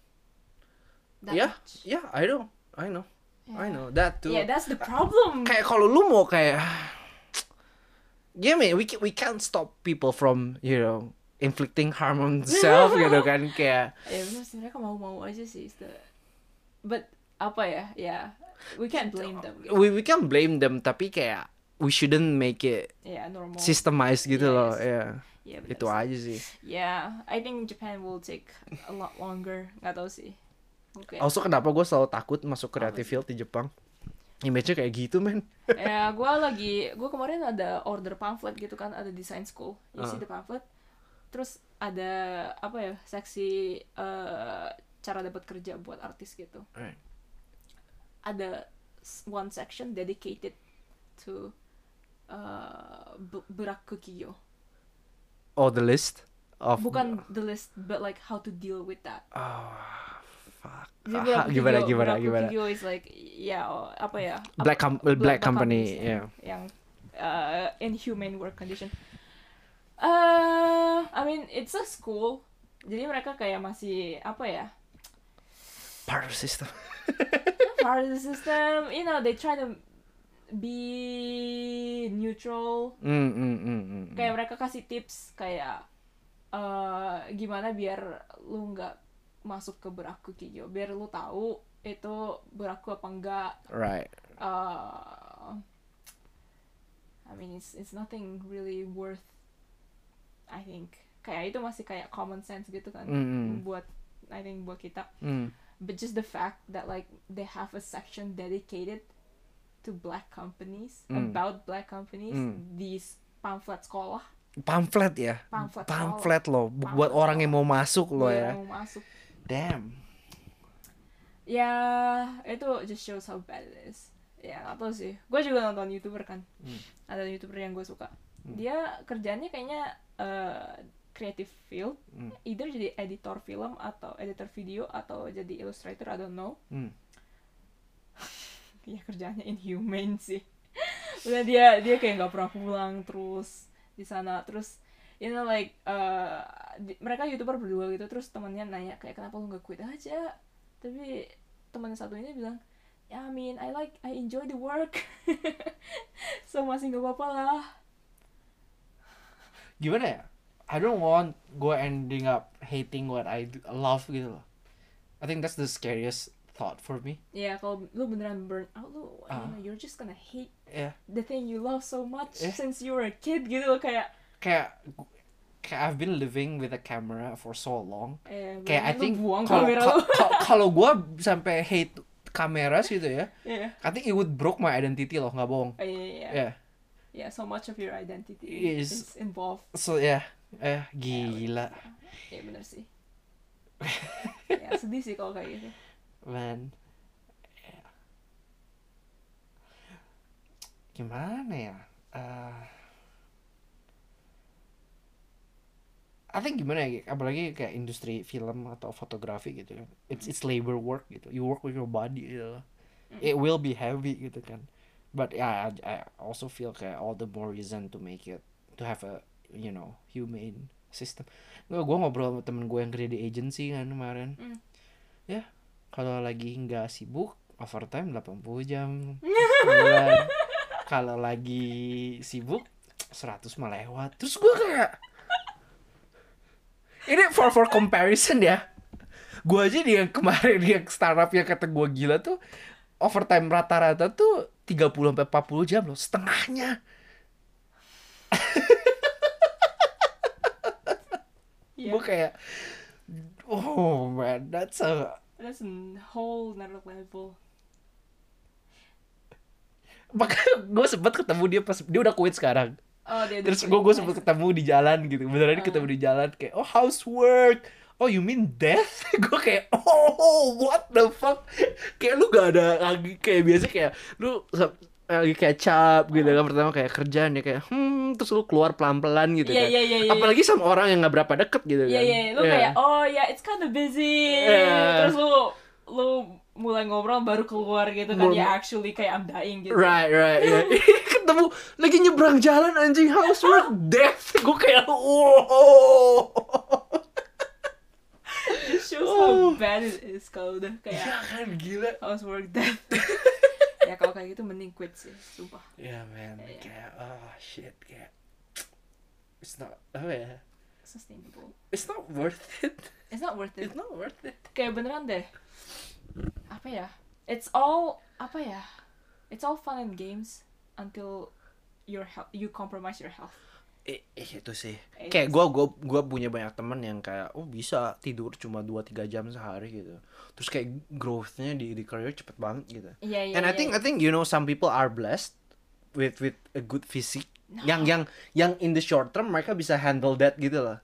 That Yeah, much. yeah I know I know I Yeah. know that too Yeah, that's the problem. kayak kalau lu mau kayak yeah man we ca- we can't stop people from you know inflicting harm on themselves gitu kan kayak Ya bener sih mereka mau-mau aja sih. the- But apa ya? Ya, we can't blame them. Gitu. we we can blame them tapi kayak we shouldn't make it ya normal systemized gitu loh Yes. ya ya benar itu sih. aja sih Yeah, I think Japan will take a lot longer. Gak tau sih. Oke. also kenapa gue selalu takut masuk creative Apa? field di Jepang image-nya kayak gitu men ya, gue lagi, gue kemarin ada order pamphlet gitu kan, ada design school. You see Ah. the pamphlet. Terus ada apa ya, seksi eh, cara dapat kerja buat artis gitu. Right. Ada one section dedicated to uh, beraku kiyo. oh the list of Bukan the list, but like how to deal with that. oh fuck Jadi Ah, gimana Kigyo- gimana gimana Kigyo is like ya oh, apa ya black com- black, black company ya yang uh, inhumane work condition. Uh, I mean it's a school, jadi mereka kayak masih apa ya part of the system part of the system. You know they try to be neutral. mm, mm, mm, mm, mm. Kayak mereka kasih tips kayak uh, gimana biar lu nggak masuk ke beraku kijo, biar lu tahu itu beraku apa enggak right uh, I mean it's it's nothing really worth I think kayak itu masih kayak common sense gitu kan Mm. buat I think buat kita mm. but just the fact that like they have a section dedicated to black companies Mm. about black companies Mm. these pamphlet sekolah. Pamflet ya? Pamflet pamflet loh bu- buat Pamflet orang yang mau masuk loh buat ya. yang mau masuk. Damn. Ya itu just shows how bad it is. Ya nggak tahu sih. Gue juga nonton youtuber kan. Hmm. ada youtuber yang gue suka. Hmm. dia kerjanya kayaknya eh, creative field. Hmm. either jadi editor film atau editor video atau jadi illustrator I don't know. Hmm. Ya kerjanya inhumane sih. Udah dia dia kayak nggak pernah pulang terus di sana. Terus you know like eh, di- mereka youtuber berdua gitu terus temannya nanya kayak kenapa lu nggak quit aja? Tapi temannya satu ini bilang ya I mean I like I enjoy the work. So masih nggak apa-apa lah. Gimana ya? I don't want gue ending up hating what I love gitu loh. I think that's the scariest thought for me ya kalau lu beneran burn out lu you Ah. know, you're just gonna hate ya the thing you love so much Eh. since you were a kid gitu loh kayak kayak kayak I've been living with a camera for so long eh, kayak I think kalau kalau- gue sampai hate kamera gitu ya Iya. I think it would broke my identity loh nggak bohong Oh, iya, iya, iya. ya Yeah, so much of your identity Is- is, involved. so ya eh gila Ya bener sih. ya sedih sih kalau kayak gitu. Ya. gimana ya? Eh, I think gimana ya? Apalagi kayak industri film atau fotografi gitu kan. It's it's labor work gitu. You work with your body gitu loh. it will be heavy gitu kan. But yeah I, I also feel kayak all the more reason to make it to have a you know humane system. Gue gue ngobrol sama temen gue yang kerja di agency kan kemarin. Mm. ya kalau lagi nggak sibuk overtime 80 jam sebulan kalau lagi sibuk 100 mah lewat. Terus gue kayak ini for for comparison ya. Gue aja di yang kemarin yang startup yang kata gue gila tuh overtime rata-rata tuh 30 sampai 40 jam loh setengahnya. Yeah, gue kayak oh man that's a that's a whole another level. makanya gue sempet ketemu dia pas dia udah quit sekarang. Oh, dia terus gue gue sempet ketemu di jalan gitu. Beneran Ah. ketemu di jalan kayak oh housework. Oh you mean death? Gue kayak oh what the fuck? Kayak lu gak ada lagi kayak biasa kayak lu lagi kayak cap gitu kan pertama kayak kerjaan ya kayak hmm terus lu keluar pelan pelan gitu Iya, kan iya, iya, iya. apalagi sama orang yang nggak berapa deket gitu Iya, kan iya, lu kayak oh ya it's kind of busy. Yeah. Terus lu lu mulai ngobrol baru keluar gitu kan Mul- ya actually kayak I'm dying gitu. Right, right, yeah. Ketemu lagi nyebrang jalan anjing housework death. Gue kayak wow. It shows Oh. how bad it is kalau udah Ya kayak kan gila. housework death. ya kalau kayak gitu mending quit sih, sumpah. Ya man, Iya. kayak oh shit kayak it's not apa ya? Sustainable. It's not worth it. It's not worth it. It's not worth it. kayak beneran deh apa ya it's all apa ya it's all fun and games until your health you compromise your health Eh, eh, itu sih. Eh, Kayak gua gua gua punya banyak temen yang kayak oh bisa tidur cuma 2 3 jam sehari gitu. Terus kayak growth-nya di di career cepet banget gitu. iya iya And I iya, think iya. I think you know some people are blessed with with a good physique. Yang yang yang in the short term mereka bisa handle that gitu loh.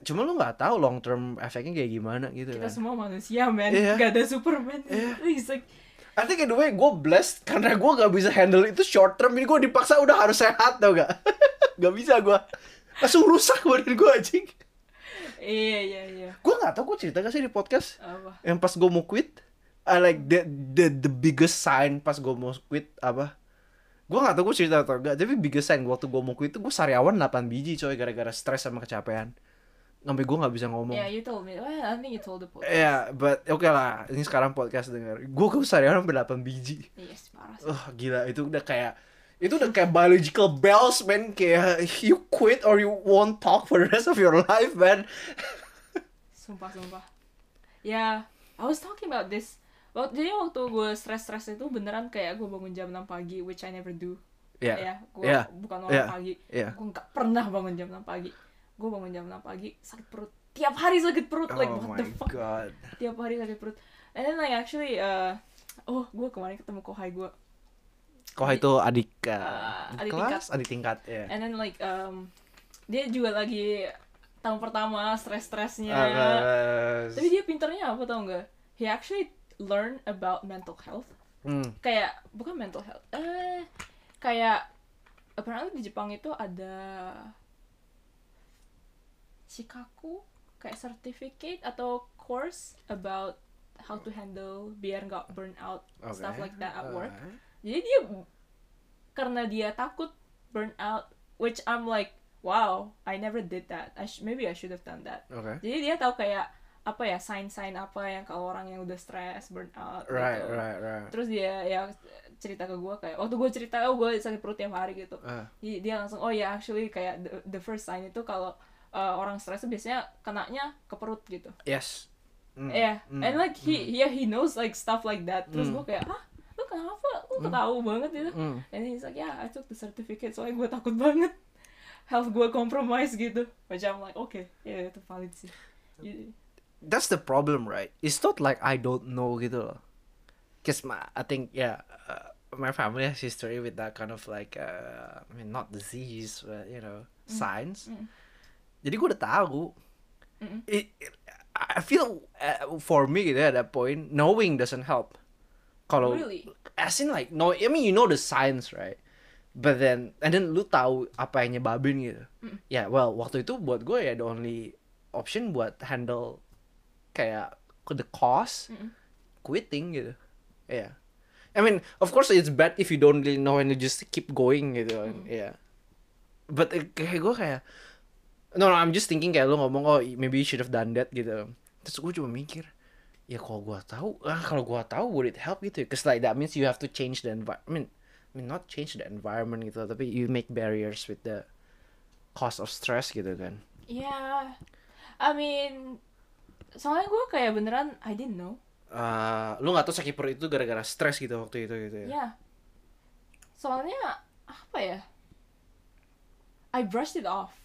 Cuma lu nggak tahu long term efeknya kayak gimana gitu kita kan. semua manusia man Iya. gak ada superman Iya. It's like I think in the way gue blessed karena gue gak bisa handle itu short term ini gue dipaksa udah harus sehat tau gak? gak bisa gue langsung rusak badan gue anjing. iya iya iya Gue gak tau gue cerita gak sih di podcast apa yang pas gue mau quit. I like the the the biggest sign pas gue mau quit apa? Gue gak tau gue cerita atau enggak, tapi biggest sign waktu gue mau quit itu gue sariawan 8 biji coy gara-gara stres sama kecapean. Sampai gue gak bisa ngomong. yeah you told me well, I think you told the podcast Iya, but oke lah. Ini sekarang podcast denger. Gue ke sariawan sampai 8 biji. yes parah sih Oh gila itu udah kayak itu udah kayak biological bells man kayak you quit or you won't talk for the rest of your life man. sumpah sumpah ya I was talking about this waktu jadi waktu gue stres-stres itu beneran kayak gue bangun jam 6 pagi which I never do Iya. ya gue Iya. bukan orang Iya. pagi Iya. gue nggak pernah bangun jam 6 pagi gue bangun jam 6 pagi sakit perut tiap hari sakit perut like oh what my the fuck god. tiap hari sakit perut and then like actually uh, oh gue kemarin ketemu kohai gue Kok itu adik uh, Uh, adik kelas, adik tingkat ya. and then like um, dia juga lagi tahun pertama stres-stresnya Uh, tapi dia pinternya apa tau nggak he actually learn about mental health hmm. kayak bukan mental health eh kayak apparently di Jepang itu ada shikaku kayak certificate atau course about how to handle biar nggak burn out stuff Oke. like that at work Alright. Jadi dia karena dia takut burn out which I'm like wow I never did that I sh- maybe I should have done that Oke. jadi dia tahu kayak apa ya sign-sign apa yang kalau orang yang udah stress burn out Right, gitu. right, right. terus dia ya cerita ke gue kayak waktu gue cerita oh gue sakit perut tiap hari gitu Ah. Jadi dia langsung oh ya actually kayak the, the first sign itu kalau uh, orang stres tuh biasanya kenanya ke perut gitu yes. Mm. yeah Mm. and like he yeah he knows like stuff like that terus Mm. gue kayak ah kenapa lu ketahu banget gitu Mm. and he's like yeah I took the certificate soalnya gue takut banget health gue compromise gitu I'm like okay ya itu valid sih That's the problem, right? It's not like I don't know gitu loh. Cause my, I think yeah, uh, my family has history with that kind of like, uh, I mean not disease, but you know, signs. mm. Jadi gue udah tahu. Mm-mm. It, it- I feel uh, for me gitu at that point, knowing doesn't help. Kalau Really? as in like no, I mean you know the science, right? But then and then lu tahu apa yang nyebabin gitu. Mm. Ya, well waktu itu buat gue ya the only option buat handle kayak the cost Mm-mm. quitting gitu. Ya. I mean, of course it's bad if you don't really know and you just keep going gitu kan. Ya. But eh, kayak gue kayak No, no, I'm just thinking kayak lu ngomong oh maybe you should have done that gitu. Terus gue cuma mikir, ya kalau gua tahu, ah kalau gua tahu would it help gitu? Cause like that means you have to change the environment. I mean, not change the environment gitu, tapi you make barriers with the cause of stress gitu kan. Yeah, I mean, soalnya gue kayak beneran I didn't know. Uh, lu nggak tahu sakit perut itu gara-gara stres gitu waktu itu gitu ya? Yeah. Soalnya apa ya? I brushed it off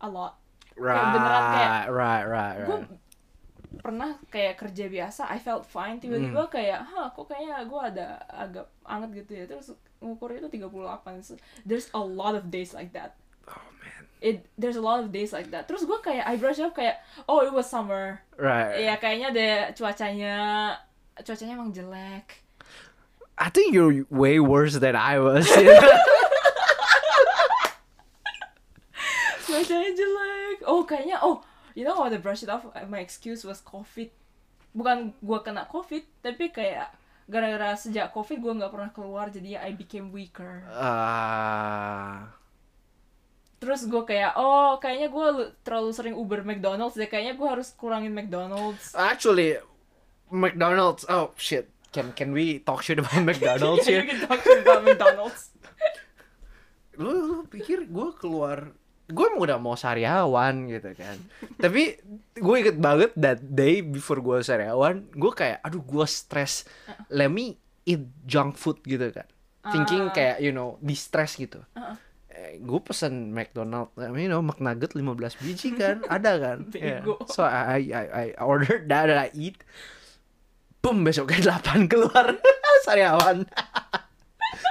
a lot. Right, beneran kayak- right, right, Gue right. Pernah kayak kerja biasa, I felt fine. Tiba-tiba Hmm. kayak, hah, kok kayaknya gue ada agak anget gitu ya. Terus ngukurnya itu 38. So, there's a lot of days like that. Oh man, It, there's a lot of days like that. Terus gue kayak, I brush off kayak, oh it was summer. right. Ya kayaknya deh cuacanya, cuacanya emang jelek. I think you're way worse than I was. cuacanya jelek oh kayaknya oh you know what I brush it off my excuse was covid bukan gua kena covid tapi kayak gara-gara sejak covid gua nggak pernah keluar jadi I became weaker uh, terus gua kayak oh kayaknya gua lu- terlalu sering Uber McDonald's deh kayaknya gua harus kurangin McDonald's Actually, McDonald's. Oh shit. Can can we talk shit about McDonald's you here? can talk shit about McDonald's lu lu pikir gue keluar gue udah mau sariawan gitu kan. Tapi gue inget banget that day before gue sariawan gue kayak aduh gue stres let me eat junk food gitu kan. Thinking Ah. kayak you know di stress gitu. Uh-uh. eh, gue pesen McDonald you know McNugget 15 biji kan ada kan. Yeah. So I, I I ordered that and I eat. Boom besoknya 8 keluar. Sariawan.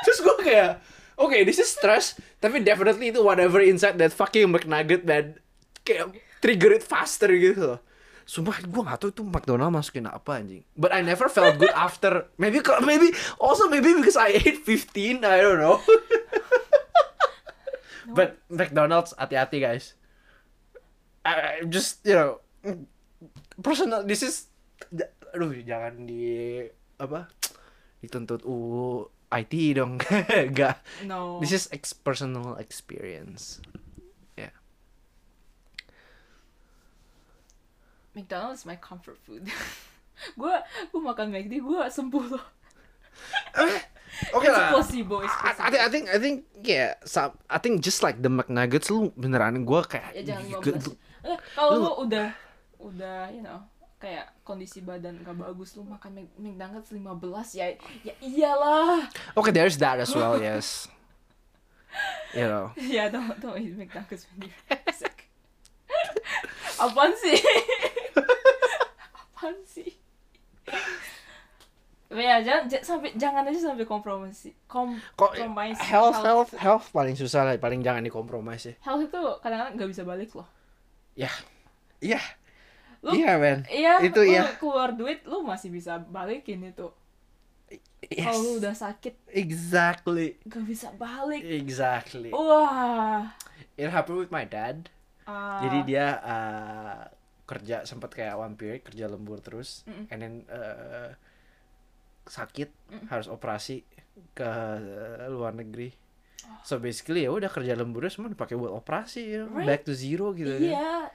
Terus gue kayak oke this is stress tapi definitely itu whatever inside that fucking McNugget man kayak trigger it faster gitu loh. Sumpah gue gak tau itu McDonald masukin apa anjing. But I never felt good after. Maybe maybe Also maybe because I ate 15 I don't know. But McDonald's hati-hati guys. I, I just you know personal this is aduh jangan di apa dituntut UU IT dong enggak No. this is ex personal experience ya McDonald's is my comfort food. gue gue makan McD gue sembuh loh. oke It's lah possible, it's I, I possible. think I think I think yeah some, I think just like the McNuggets lu beneran gue kayak Ya jangan ge- 15. ge- Eh, Kalau lu udah udah you know kayak kondisi badan gak bagus lu makan Mc- McNuggets 15 ya ya iyalah. okay there's that as well yes you know ya don't don't eat McNuggets when you're sick. Apaan sih? Apaan sih? Ya jangan, sampai jangan aja sampai kompromi kom kok compromise health health health paling susah lah paling jangan dikompromis ya health itu kadang-kadang nggak bisa balik loh. ya iya Lu- iya men. Iya, Itu lu iya. keluar duit lu masih bisa balikin itu. yes. Kalau lu udah sakit. Exactly. Gak bisa balik. exactly. Wah. it happened with my dad. Ah, jadi dia uh, kerja sempat kayak one period kerja lembur terus. Mm-mm. and then uh, sakit harus operasi ke uh, luar negeri. So basically ya udah kerja lemburnya semua dipakai buat operasi you know, Right. back to zero gitu kan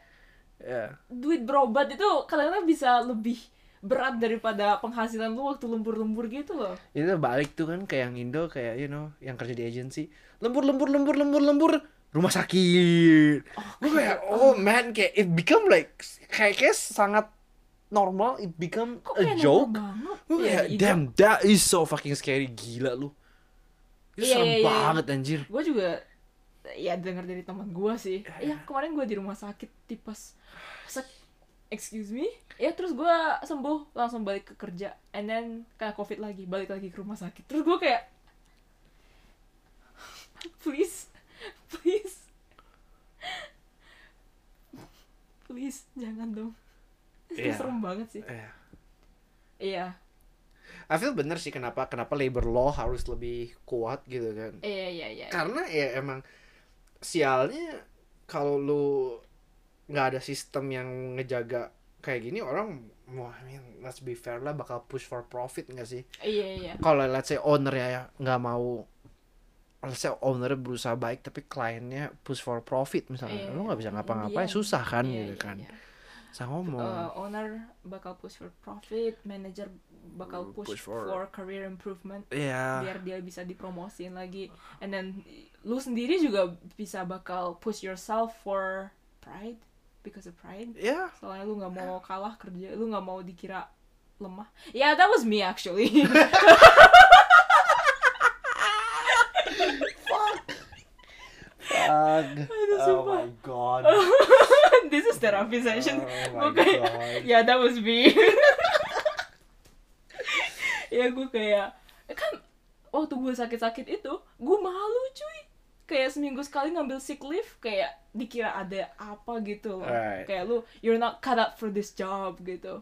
Iya, Ya. duit berobat itu kadang-kadang bisa lebih berat daripada penghasilan lu waktu lembur-lembur gitu loh. itu balik tuh kan kayak yang Indo kayak you know yang kerja di agency lembur lembur lembur lembur lembur rumah sakit gue kayak oh man kayak it become like kayak kayak sangat normal it become Kok a joke gue Iya, kayak di Indo. damn that is so fucking scary gila lu itu Iya, serem iya, iya. banget anjir gue juga ya dengar dari teman gue sih. Ya kemarin gue di rumah sakit tipes Sek, excuse me? Ya terus gue sembuh langsung balik ke kerja. And then kayak covid lagi balik lagi ke rumah sakit. Terus gue kayak please please. Please jangan dong. Itu Iya. serem banget sih. Iya. iya. I feel bener sih kenapa kenapa labor law harus lebih kuat gitu kan. Iya iya iya. Karena ya emang sialnya kalau lu nggak ada sistem yang ngejaga kayak gini orang mau I mean, let's be fair lah bakal push for profit nggak sih iya iya kalau let's say owner ya nggak mau let's say owner berusaha baik tapi kliennya push for profit misalnya Iya. lu nggak bisa ngapa-ngapain Iya. susah kan Iya, gitu iya, kan iya. saya ngomong uh, owner bakal push for profit, manager bakal push, Push for- for, career improvement Iya biar dia bisa dipromosin lagi. And then lu sendiri juga bisa bakal push yourself for pride because of pride. ya Soalnya lu nggak mau kalah kerja, lu nggak mau dikira lemah. Yeah, that was me actually. oh sumpah. my god This is therapy session. Oh my kayak, God. ya that was me. ya gue kayak kan waktu gue sakit-sakit itu gue malu cuy kayak seminggu sekali ngambil sick leave kayak dikira ada apa gitu loh Right. kayak lu you're not cut out for this job gitu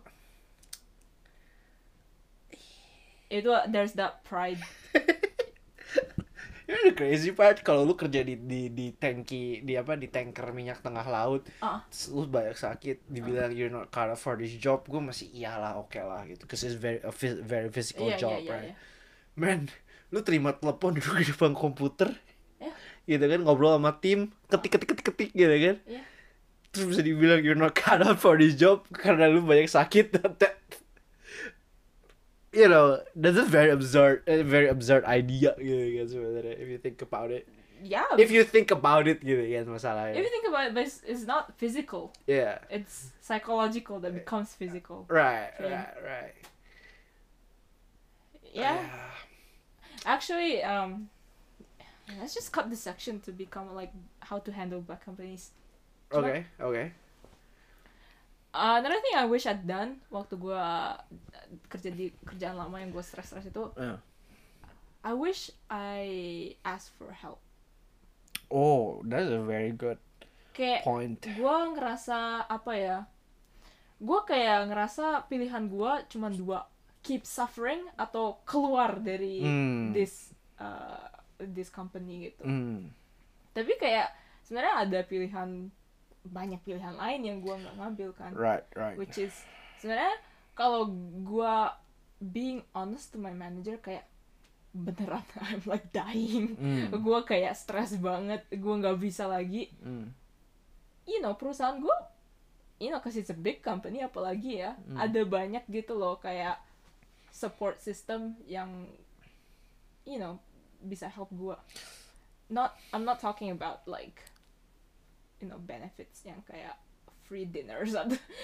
itu there's that pride You know the crazy part kalau lu kerja di di di tangki di apa di tanker minyak tengah laut, terus lu banyak sakit, dibilang you're not cut out for this job, gue masih iyalah oke lah gitu, cause it's very a very physical iya job, iya iya right? iya. Man, lu terima telepon duduk di depan komputer. Gitu kan ngobrol sama tim, ketik ketik ketik ketik gitu kan, Iya. terus bisa dibilang you're not cut out for this job karena lu banyak sakit, That- you know, that's a very absurd, a very absurd idea gitu kan sebenarnya if you think about it. yeah if you think about it gitu kan masalahnya. if you think about it but it's, it's not physical yeah. it's psychological that becomes physical Right, right, right. ya actually, um, let's just cut this section to become like how to handle bad companies. Cuma- Oke, oke. Uh, another thing I wish I'd done waktu gua uh, kerja di kerjaan lama yang gua stres-stres itu, Eh. I wish I asked for help. Oh, that's a very good Kayak point. gua ngerasa apa ya? Gua kayak ngerasa pilihan gua cuma dua, keep suffering atau keluar dari Hmm. this uh, this company gitu. Hmm. Tapi kayak sebenarnya ada pilihan banyak pilihan lain yang gua nggak ngambil kan. Right, right. which is sebenarnya kalau gua being honest to my manager kayak beneran I'm like dying Hmm. gua kayak stres banget gua nggak bisa lagi Hmm. you know perusahaan gua you know cause it's a big company apalagi ya Hmm. ada banyak gitu loh kayak support system yang you know bisa help gua not I'm not talking about like you know benefits yang kayak free dinners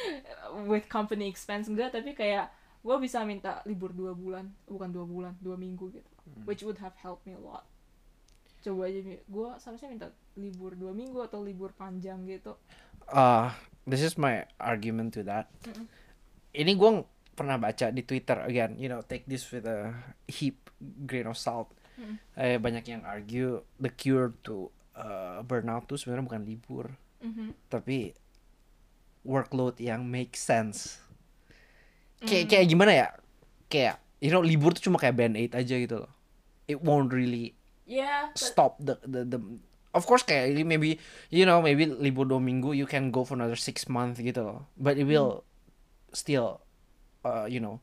with company expense enggak tapi kayak gue bisa minta libur dua bulan bukan dua bulan dua minggu gitu which would have helped me a lot coba aja gue seharusnya minta libur dua minggu atau libur panjang gitu Uh, this is my argument to that. Mm-mm. Ini gue pernah baca di Twitter again, you know, take this with a heap grain of salt. Mm. Eh, banyak yang argue the cure to uh, burnout tuh sebenarnya bukan libur, Mhm. tapi workload yang make sense. Kayak Mm. kayak gimana ya? Kayak you know libur tuh cuma kayak band aid aja gitu loh. It won't really yeah but- stop the the the of course kayak maybe you know maybe libur dua minggu you can go for another six month gitu loh but it will still uh, you know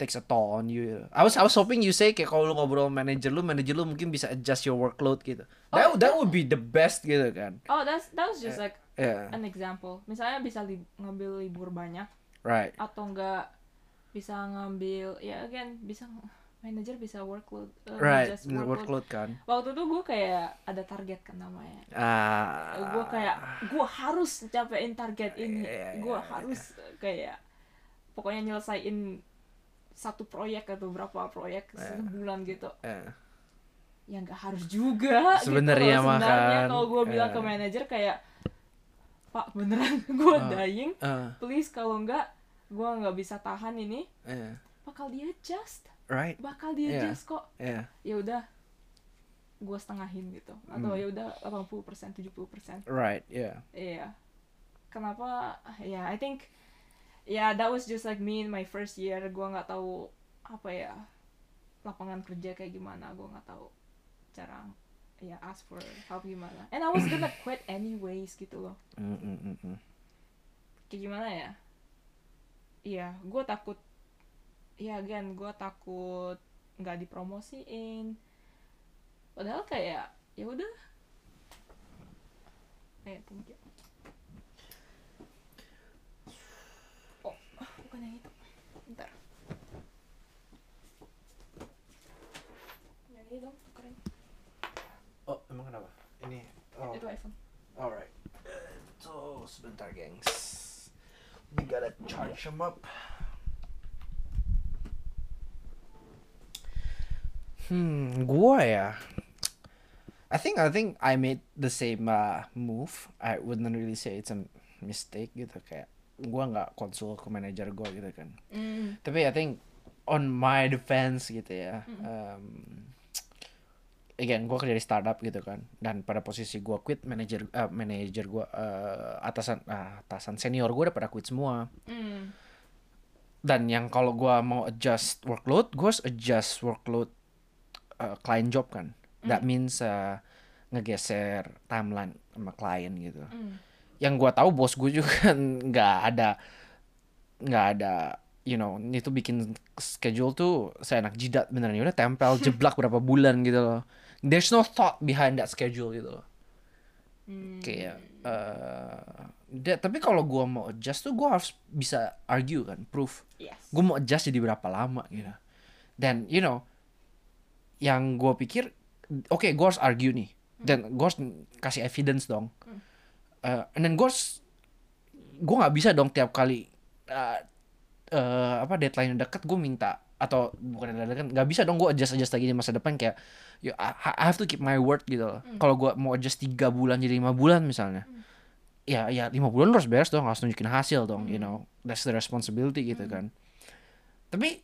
takes a toll on you. I was I was hoping you say kayak kalau lu ngobrol manager lu manager lu mungkin bisa adjust your workload gitu. That Oh, that would be the best gitu kan. Oh that's that was just like yeah. an example. Misalnya bisa li- ngambil libur banyak right. atau enggak bisa ngambil ya again bisa manager bisa workload uh, right adjust workload, workload. kan. Waktu itu gue kayak ada target kan namanya. Ah. Gue kayak gue harus capein target ini. Iya, iya, gue harus kayak pokoknya nyelesain satu proyek atau berapa proyek Iya. sebulan gitu eh, ya nggak harus juga Sebenarnya gitu loh. mah Sebenarnya kan, kalau gue bilang ke eh. manajer kayak pak beneran gue Ah. dying eh, please kalau nggak gue nggak bisa tahan ini eh, bakal di adjust right bakal di Iya. adjust kok yeah ya udah gue setengahin gitu atau Hmm. ya udah 80% 70% right yeah Iya. Kenapa? Ya, I think ya that was just like me in my first year. Gua nggak tahu apa ya lapangan kerja kayak gimana. Gua nggak tahu cara ya ask for help gimana. And I was gonna quit anyways gitu loh. mm, mm, mm. Kayak gimana ya? Iya, gua takut. Ya again, gua takut nggak dipromosiin. Padahal kayak ya udah. Eh, thank you. Bukan yang itu. Bentar. Yang ini oh emang kenapa ini oh Itu iPhone. Alright. So, sebentar, gengs. We gotta charge them up. Hmm, gua ya. I think I think I made the same uh, move. I wouldn't really say it's a mistake gitu kayak gua nggak konsul ke manajer gua gitu kan. Mm. Tapi I think on my defense gitu ya. Mm. Um, again, gue kerja di startup gitu kan. Dan pada posisi gue quit, manajer eh, manajer gue eh, atasan ah, atasan senior gue udah pada quit semua. Mm. Dan yang kalau gue mau adjust workload, gue harus adjust workload eh, client job kan. That means eh, ngegeser timeline sama klien gitu. Mm. Yang gue tahu bos gue juga nggak ada nggak ada you know itu bikin schedule tuh saya enak jidat beneran. Ya udah tempel jeblak berapa bulan gitu loh. There's no thought behind that schedule gitu loh. Mm. kayak eh da- tapi kalau gua mau adjust tuh gua harus bisa argue kan proof. Yes. gue mau adjust jadi berapa lama gitu. Dan you know yang gue pikir oke gue harus argue nih. Dan gue harus kasih evidence dong Eh, and then gue gue nggak bisa dong tiap kali eh, eh apa deadline dekat gue minta atau bukan deadline dekat nggak bisa dong gue adjust adjust lagi di masa depan kayak yo I, I have to keep my word gitu loh. Kalau gue mau adjust tiga bulan jadi lima bulan misalnya ya ya lima bulan harus beres dong harus nunjukin hasil dong you know that's the responsibility gitu kan. Tapi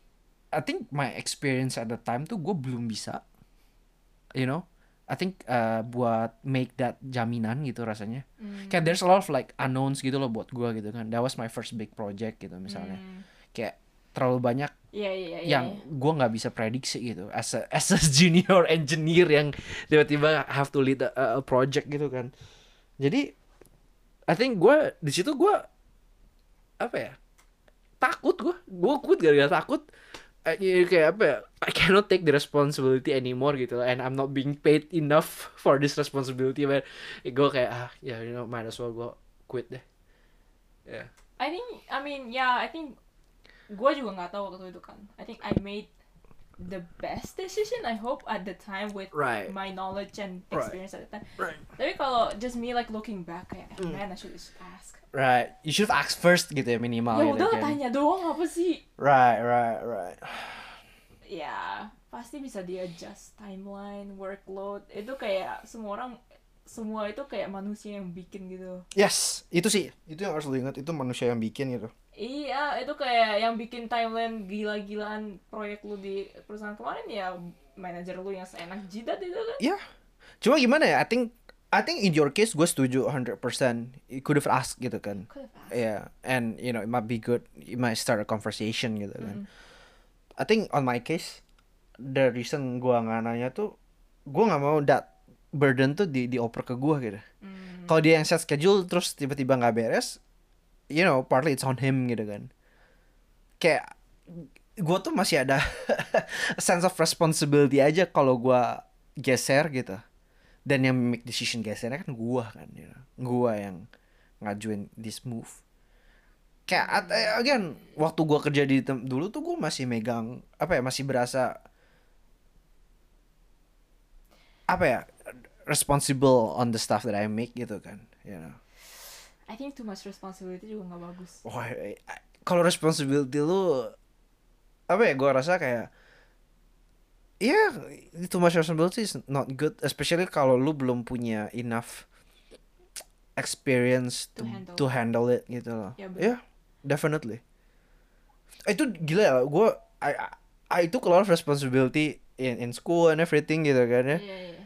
I think my experience at the time tuh gue belum bisa you know I think uh, buat make that jaminan gitu rasanya. Kayak there's a lot of like unknowns gitu loh buat gue gitu kan. That was my first big project gitu misalnya. Hmm. kayak terlalu banyak Iya iya iya. yang gue nggak bisa prediksi gitu. As a as a junior engineer yang tiba-tiba have to lead a, a project gitu kan. Jadi I think gue di situ gue apa ya takut gue gue quit gara-gara takut kayak apa ya? I cannot take the responsibility anymore gitu. And I'm not being paid enough for this responsibility man. Gue kayak ah ya you know might as well gue quit deh. Ya I think I mean yeah I think gue juga nggak tahu waktu itu kan. I think I made the best decision I hope at the time with Right. my knowledge and Right. experience at the time right tapi kalau just me like looking back kayak Hmm. man I should just ask right you should have asked first gitu ya minimal ya gitu udah kan. tanya doang apa sih right right right ya pasti bisa di adjust timeline workload itu kayak semua orang semua itu kayak manusia yang bikin gitu Yes, itu sih. Itu yang harus lu ingat, itu manusia yang bikin gitu. Iya, itu kayak yang bikin timeline gila-gilaan proyek lu di perusahaan kemarin ya manajer lu yang seenak jidat itu kan. Iya. Cuma gimana ya? I think I think in your case gue setuju 100%. You could have asked gitu kan. Could have asked. Yeah, and you know, it might be good. You might start a conversation gitu kan. I think on my case the reason gua nggak nanya tuh gua nggak mau that burden tuh di dioper ke gua gitu. Hmm. Kalau dia yang set schedule terus tiba-tiba nggak beres, you know, partly it's on him gitu kan. Kayak gue tuh masih ada sense of responsibility aja kalau gua geser gitu. Dan yang make decision gesernya kan gua kan, you know. Gua yang ngajuin this move. Kayak eh, again, waktu gua kerja di dulu tuh gua masih megang apa ya, masih berasa apa ya responsible on the stuff that I make gitu kan, you know. I think too much responsibility juga nggak bagus. Wah, eh, kalau responsibility lu apa ya gua rasa kayak Iya, too much responsibility is not good, especially kalau lu belum punya enough experience To to, handle. to handle it gitu loh. Ya, betul. Yeah, definitely. Eh, Itu gila ya, gue I, I, I took a lot of responsibility in in school and everything gitu kan ya. Iya, iya.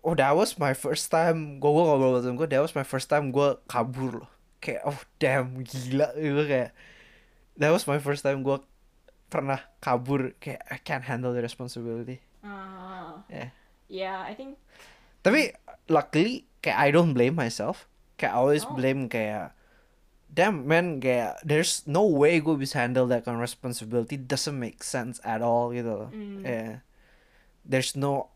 Oh, that was my first time. Gue gua ngobrol sama gue, that was my first time gue kabur loh. Kayak oh damn gila gue kayak that was my first time gue pernah kabur kayak I can't handle the responsibility. Ah, Yeah. yeah, I think Tapi luckily kayak I don't blame myself. Kayak I always Oh. blame kayak damn man kayak there's no way gue bisa handle that kind of responsibility doesn't make sense at all gitu loh. Mm. Yeah. There's no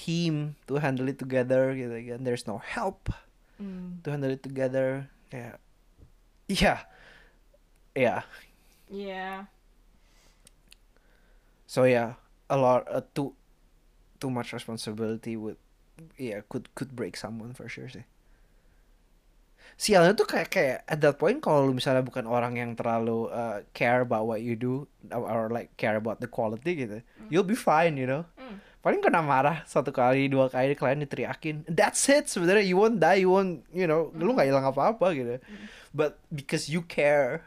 team to handle it together gitu kan. There's no help mm, to handle it together. Kayak iya. Yeah. yeah. So yeah, a lot uh, too too much responsibility would yeah could could break someone for sure sih. Sialnya tuh kayak kayak at that point kalau lu misalnya bukan orang yang terlalu uh, care about what you do or, or like care about the quality gitu, you'll be fine, you know. Mm. Paling kena marah satu kali dua kali klien diteriakin, that's it sebenarnya you won't die, you won't you know, lu nggak hilang apa-apa gitu. But because you care,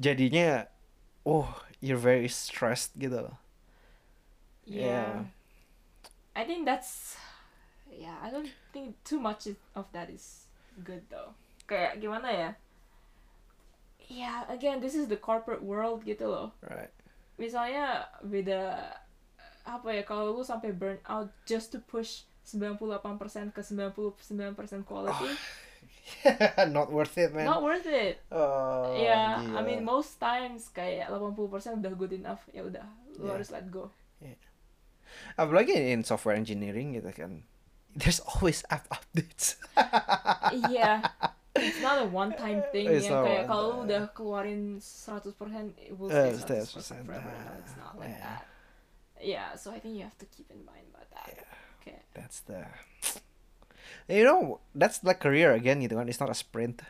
jadinya oh you're very stressed gitu loh. Yeah. Yeah. I think that's yeah, I don't think too much of that is good though. Kayak gimana ya? Yeah, again, this is the corporate world gitu loh. Right. Misalnya beda apa ya kalau lu sampai burn out just to push 98% ke 99% quality, Not worth it, man. not worth it. Oh, Ya, I gila. mean most times kayak 80% udah good enough, ya udah, lu Yeah. harus let go. apalagi in software engineering gitu kan. There's always app updates. Iya. It's not a one time thing It's yang kayak kalau udah keluarin 100% it will Eh, stay 100%, 100% forever. No, it's not like yeah. that. Yeah, so I think you have to keep in mind about that. Yeah. Okay. That's the You know, that's like career again gitu kan. It's not a sprint.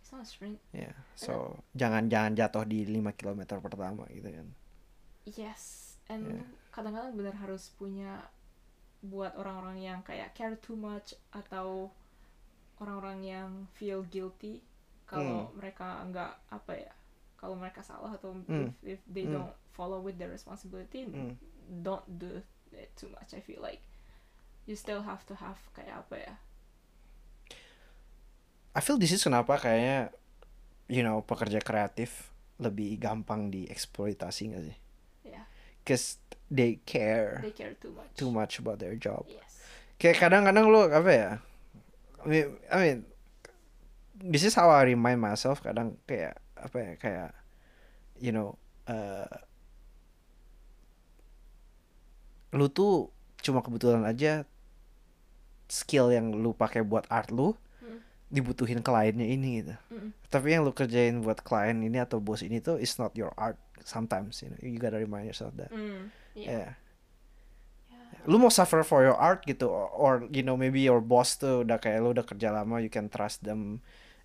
It's not a sprint. Ya, so jangan jangan jatuh di 5 km pertama gitu kan. Yes, and Yeah. kadang-kadang benar harus punya buat orang-orang yang kayak care too much atau orang-orang yang feel guilty kalau mereka nggak apa ya kalau mereka salah atau Hmm. if, if they Hmm. don't follow with their responsibility Hmm. don't do it too much I feel like you still have to have kayak apa ya I feel this is kenapa kayaknya you know pekerja kreatif lebih gampang dieksploitasi gak sih? ya Cause they care they care too much too much about their job. yes Kayak kadang-kadang lu apa ya? I mean, I mean, this is how I remind myself kadang kayak apa ya kayak you know uh, lu tuh cuma kebetulan aja skill yang lu pakai buat art lu Hmm. dibutuhin kliennya ini gitu. Mm-mm. Tapi yang lu kerjain buat klien ini atau bos ini tuh is not your art sometimes you know. You gotta remind yourself that. Mm, Yeah. yeah. Lu mau suffer for your art gitu or, or, you know maybe your boss tuh udah kayak lu udah kerja lama you can trust them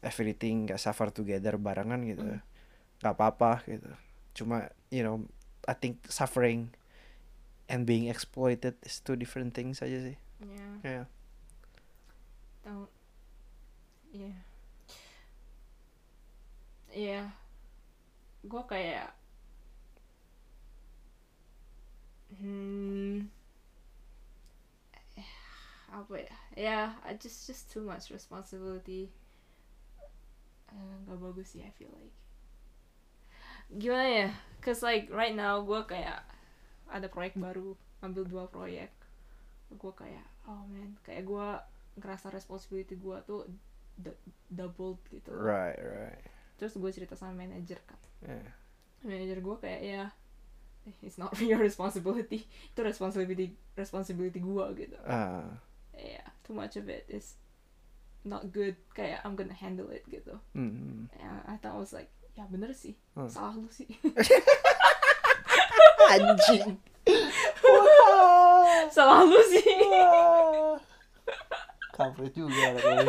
everything gak suffer together barengan gitu. Mm. Gak apa-apa gitu. Cuma you know I think suffering and being exploited is two different things aja sih. yeah Yeah. don't yeah yeah gue kayak hmm apa ya yeah I just just too much responsibility Eh, nggak bagus sih I feel like. Gimana ya? Cause like right now gue kayak ada proyek baru ambil dua proyek. Gue kayak oh man. Kayak gue ngerasa responsibility gue tuh d- doubled gitu. Right, right. terus gue cerita sama manajer kan Yeah. manajer gue kayak ya it's not your responsibility. Itu responsibility responsibility gue gitu. Ah, yeah too much of it is not good kayak I'm gonna handle it gitu hmm. yeah, I thought I was like ya bener sih Hmm. salah lu sih Anjing. salah lu sih Kampret juga katanya.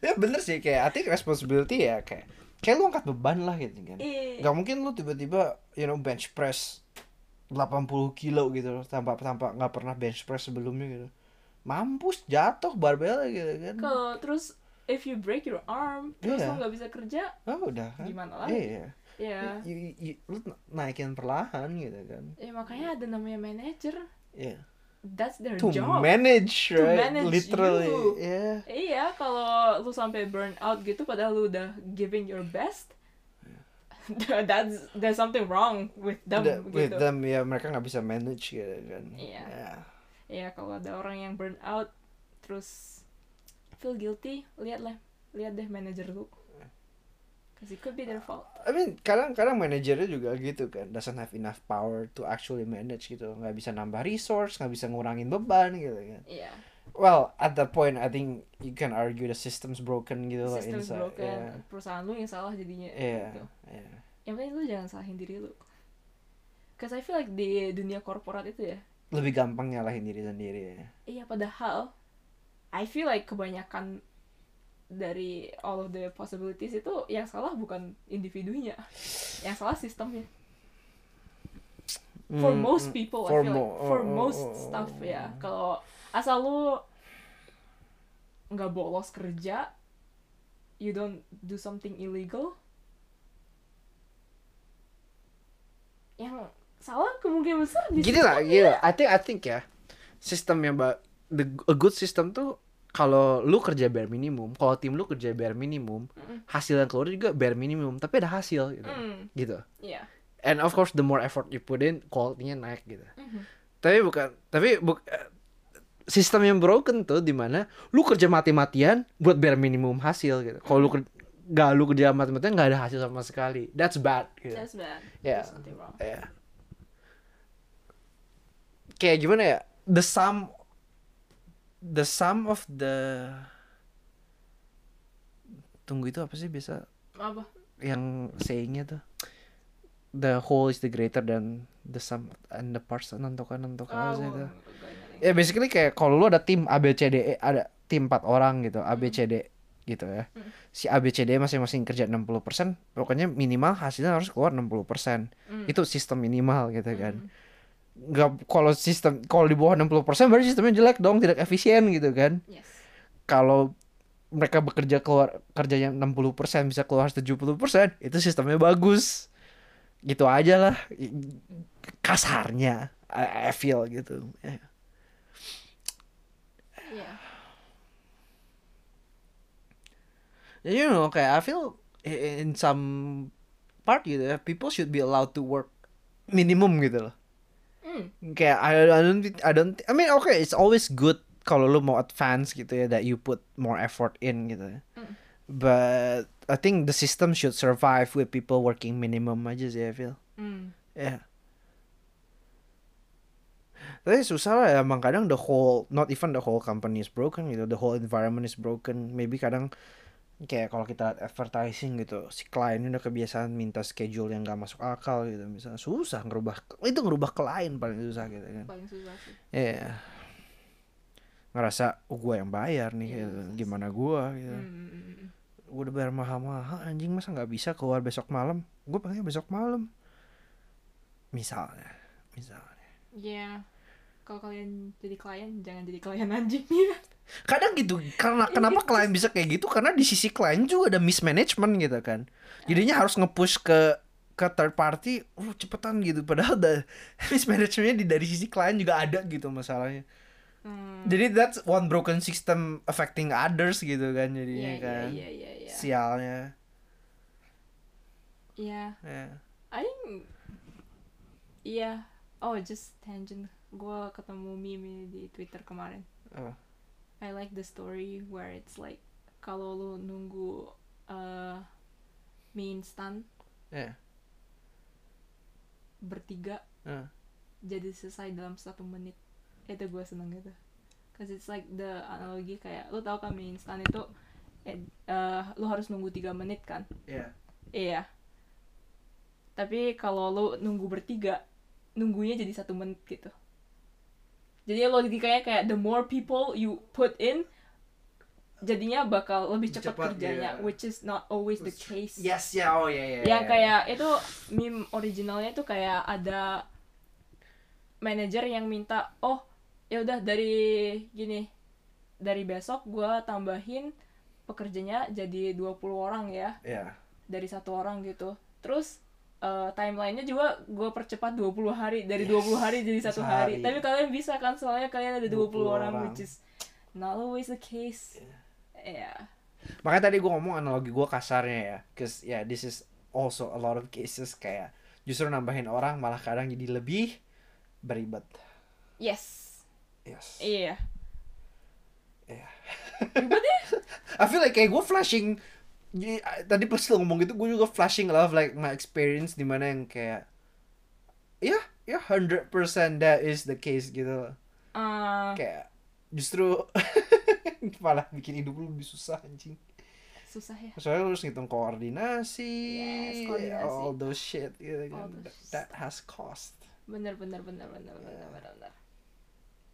Ya bener sih kayak I think responsibility ya kayak kayak lu angkat beban lah gitu kan. Iya. Gak mungkin lu tiba-tiba you know bench press 80 kilo gitu loh, tanpa tanpa nggak pernah bench press sebelumnya gitu. Mampus jatuh barbel gitu kan. kalau terus if you break your arm terus Iya. lu nggak bisa kerja Oh udah kan. Gimana lagi? Iya. ya You- you- lu naikin perlahan gitu kan. ya makanya ada namanya manager Iya. that's their To job manage, To right? manage Literally. you. Yeah. Iya, kalau lu sampai burn out gitu padahal lu udah giving your best. that's there's something wrong with them Udah, gitu. with them ya mereka nggak bisa manage gitu kan. Iya. Ya. Iya, kalau ada orang yang burn out terus feel guilty, lihat lah, lihat deh manager lu. Cause it could be their fault. I mean kadang-kadang manajernya juga gitu kan doesn't have enough power to actually manage gitu nggak bisa nambah resource nggak bisa ngurangin beban gitu kan Iya, well at that point I think you can argue the system's broken gitu lah system's inside broken, yeah perusahaan lu yang salah jadinya. yeah, Gitu. yeah. Yang penting lu jangan salahin diri lu. Cause I feel like di dunia korporat itu ya, lebih gampang nyalahin diri sendiri ya Iya padahal I feel like kebanyakan dari all of the possibilities itu yang salah bukan individunya, yang salah sistemnya. For Hmm, most hmm, people, for I feel mo- like for oh, oh, most oh, stuff ya. Kalau asal lu nggak bolos kerja, you don't do something illegal, yang salah kemungkinan besar di gini lah sistemnya. gini lah. I think I think ya sistem yang ba the a good system tuh kalau lu kerja bare minimum kalau tim lu kerja bare minimum Mm-mm. hasil yang keluar juga bare minimum tapi ada hasil gitu Mm, gitu Iya. and of course the more effort you put in quality-nya naik gitu Mhm. tapi bukan tapi bu, eh, sistem yang broken tuh di mana lu kerja mati-matian buat bare minimum hasil gitu kalau lu ker- gak lu kerja mati-matian nggak ada hasil sama sekali that's bad gitu That's bad. Yeah. There's something wrong. ya kayak gimana ya the sum the sum of the tunggu itu apa sih biasa Apa? yang sayingnya tuh the whole is the greater than the sum and the parts nentukan nentukan apa Ah, sih gua- itu ya basically kayak kalau lu ada tim A B C D E ada tim empat orang gitu A B C D gitu ya. Si ABCD masing-masing kerja 60%, pokoknya minimal hasilnya harus keluar 60%. Itu sistem minimal gitu kan. Nggak kalau sistem kalau di bawah 60% berarti sistemnya jelek dong, tidak efisien gitu kan. Yes. Kalau mereka bekerja keluar kerjanya 60% bisa keluar 70%, itu sistemnya bagus. Gitu aja lah kasarnya I, I feel gitu. Ya. Yeah. you know kayak I feel in some part gitu ya people should be allowed to work minimum gitu loh Mm. kayak I, I don't I don't I mean okay it's always good kalau lu mau advance gitu ya that you put more effort in gitu Mm. but I think the system should survive with people working minimum aja sih I feel Mm. ya tapi susah lah emang kadang the whole not even the whole company is broken gitu the whole environment is broken maybe kadang kayak kalau kita lihat advertising gitu si klien udah kebiasaan minta schedule yang gak masuk akal gitu. Misalnya susah ngerubah itu ngerubah klien paling susah gitu kan. Paling susah sih. Iya. Ngerasa oh, gue yang bayar nih Iya, gitu. gimana gue gitu. Mm, mm, mm, gue udah bayar mahal-mahal anjing masa nggak bisa keluar besok malam? Gue pengen besok malam. Misalnya misalnya. Yeah. Kalau kalian jadi klien, jangan jadi klien anjing ya. Kadang gitu karena kenapa klien bisa kayak gitu karena di sisi klien juga ada mismanagement gitu kan jadinya harus nge-push ke ke third party oh cepetan gitu padahal da, mismanagementnya di dari sisi klien juga ada gitu masalahnya Hmm. jadi that's one broken system affecting others gitu kan jadinya Iya, iya, kan iya, iya, iya. sialnya Iya. ya I think Iya. Oh, just tangent. Gua ketemu meme di Twitter kemarin. Apa? I like the story where it's like kalau lu nunggu uh, mie instan ya bertiga Ah. jadi selesai dalam satu menit. Itu gue seneng gitu. Cause it's like the analogi kayak lu tau kan mie instan itu eh, uh, lu harus nunggu tiga menit kan? ya Iya. Tapi kalau lo nunggu bertiga, nunggunya jadi satu menit gitu. Jadi logikanya kayak the more people you put in, jadinya bakal lebih cepat Cepat, kerjanya, iya. which is not always the case. yes ya oh ya ya Yang ya. kayak itu meme originalnya tuh kayak ada manajer yang minta, oh ya udah dari gini, dari besok gua tambahin pekerjanya jadi 20 orang ya ya dari satu orang gitu terus eh, timelinenya juga gue percepat 20 hari dari 20 hari jadi satu hari. Tapi kalian bisa kan soalnya kalian ada 20, 20 orang, orang. which is not always the case. Ya makanya tadi gue ngomong analogi gue kasarnya ya cause ya this is also a lot of cases kayak justru nambahin orang malah kadang jadi lebih beribet. Yes. Yes. Iya. I feel like kayak gue flashing Jadi, uh, tadi pas lo ngomong gitu gue juga flashing of like my experience di mana yang kayak ya ya 100% that is the case gitu. Eh, kayak justru malah bikin hidup lu lebih susah anjing. Susah ya? Soalnya lu harus ngitung koordinasi, Yes, koordinasi. all those shit gitu All kan those that, that has cost. Bener bener bener bener bener bener bener.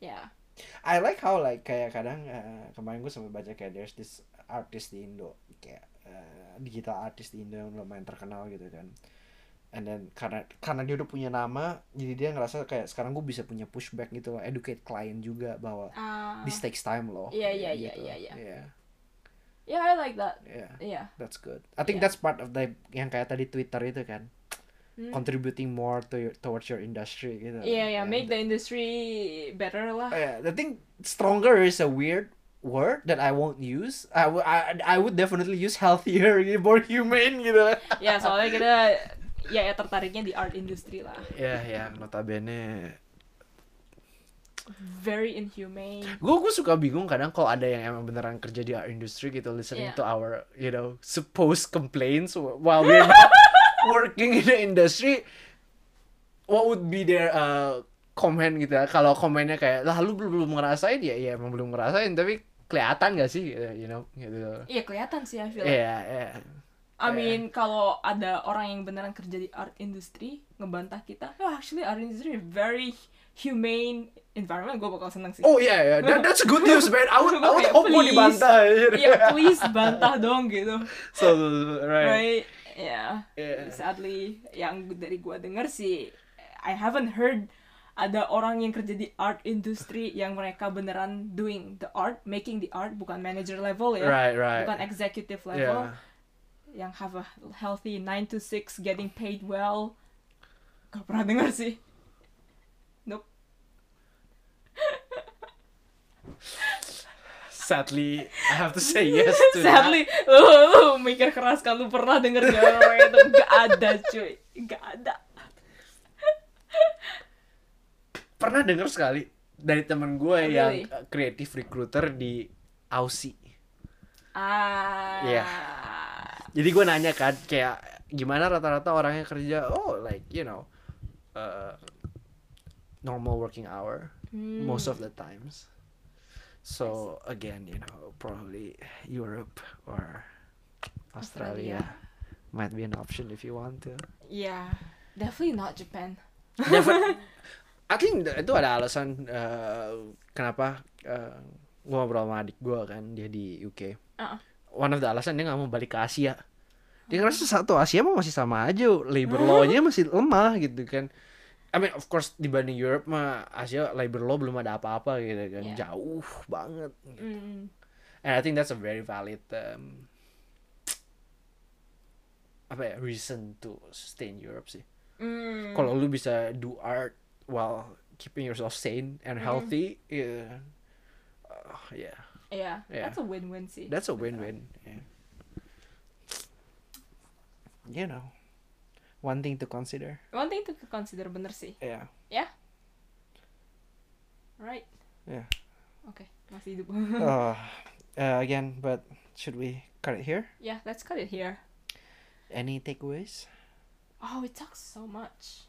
Ya. I like how like kayak kadang eh, kemarin gue sampai baca kayak there's this artist di Indo kayak eh, digital artist di Indo yang lumayan terkenal gitu kan. And then karena karena dia udah punya nama jadi dia ngerasa kayak sekarang gue bisa punya pushback gitu loh educate klien juga bahwa Ah, this takes time loh. Iya, iya, iya, gitu. iya, iya. yeah. Yeah I like that. Yeah. Yeah. That's good. I think Yeah. that's part of the yang kayak tadi Twitter itu kan. Hmm. contributing more to your, towards your industry gitu. Yeah, And make the industry better lah. Yeah, I think stronger is a weird word that I won't use. I would I, I would definitely use healthier, more humane gitu. ya, soalnya kita ya, ya tertariknya di art industry lah. Ya ya notabene Very inhumane. gue gue suka bingung kadang kalau ada yang emang beneran kerja di art industry gitu listening Yeah. to our you know supposed complaints while we're not working in the industry what would be their uh, comment gitu ya kalau komennya kayak lah lu belum belum ngerasain ya ya emang belum ngerasain tapi kelihatan gak sih you know gitu Iya kelihatan sih I feel. Iya, iya. I mean kalau ada orang yang beneran kerja di art industry ngebantah kita, oh, actually art industry is very humane environment gue bakal seneng sih Oh iya yeah, that, that's good news man. I would, I would hope mau dibantah. ya please bantah dong gitu so right. right ya Yeah. sadly yang dari gua denger sih I haven't heard ada orang yang kerja di art industry yang mereka beneran doing the art making the art bukan manager level ya. Right right. bukan executive level. Yeah. yang have a healthy 9 to 6 getting paid well. Gak pernah denger sih. Nope. Sadly, I have to say yes to sadly lu, lu mikir keras kan lu pernah denger gak orang itu? Gak ada cuy. Gak ada that. Pernah denger sekali dari teman gue Really? yang uh, creative recruiter di Aussie. ah Iya. Jadi gue nanya kan kayak gimana rata-rata orang yang kerja oh like you know uh, normal working hour Hmm. most of the times. So again, you know, probably Europe or Australia, Australia. might be an option if you want to. Yeah, definitely not Japan. Never. I think itu ada alasan uh, kenapa uh, gue ngobrol sama adik gue kan dia di UK. Uh-uh. One of the alasan dia nggak mau balik ke Asia. Dia ngerasa satu Asia mah masih sama aja, labor law-nya masih lemah gitu kan. I mean of course dibanding Europe mah Asia labor law belum ada apa-apa gitu kan. Yeah. Jauh banget. Mm. And I think that's a very valid um, apa ya reason to stay in Europe sih. Mm. Kalau lu bisa do art while keeping yourself sane and Mm. healthy, yeah, uh, yeah, yeah, Yeah. that's a win-win sih. that's a win-win. Yeah. You know, one thing to consider. One thing to consider bener sih. Yeah. Right. Yeah. Oke, masih hidup. uh, uh, again, but should we cut it here? yeah, let's cut it here. Any takeaways? Oh, we talk so much.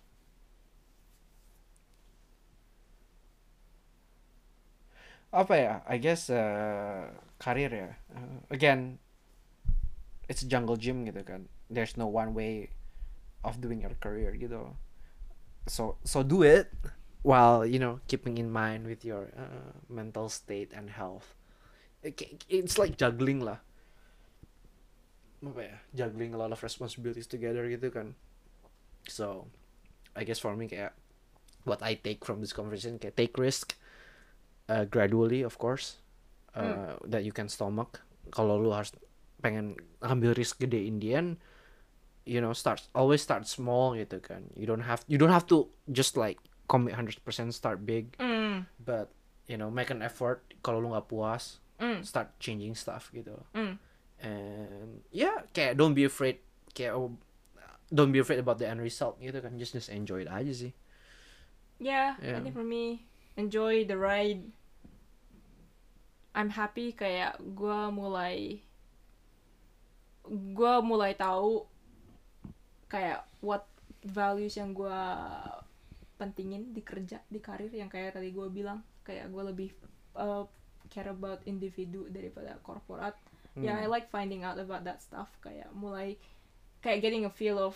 Apa ya I guess uh, karir ya. Uh, again it's a jungle gym gitu kan. There's no one way of doing your career gitu. So so do it while you know keeping in mind with your uh, mental state and health. It it's like juggling lah. Apa ya juggling a lot of responsibilities together gitu kan. So I guess for me kayak what I take from this conversation kayak take risk uh, gradually of course uh, that you can stomach kalau lu harus pengen ambil risk gede Indian you know start always start small gitu kan you don't have you don't have to just like commit 100% start big Mm. but you know make an effort kalau lu nggak puas Mm. start changing stuff gitu Mm. and yeah kayak don't be afraid kayak oh, don't be afraid about the end result gitu kan just just enjoy it aja sih Yeah, Yeah. I think for me, enjoy the ride. I'm happy kayak gue mulai gue mulai tahu kayak what values yang gue pentingin di kerja di karir. Yang kayak tadi gue bilang kayak gue lebih uh, care about individu daripada korporat. Yeah I like finding out about that stuff. Kayak mulai kayak getting a feel of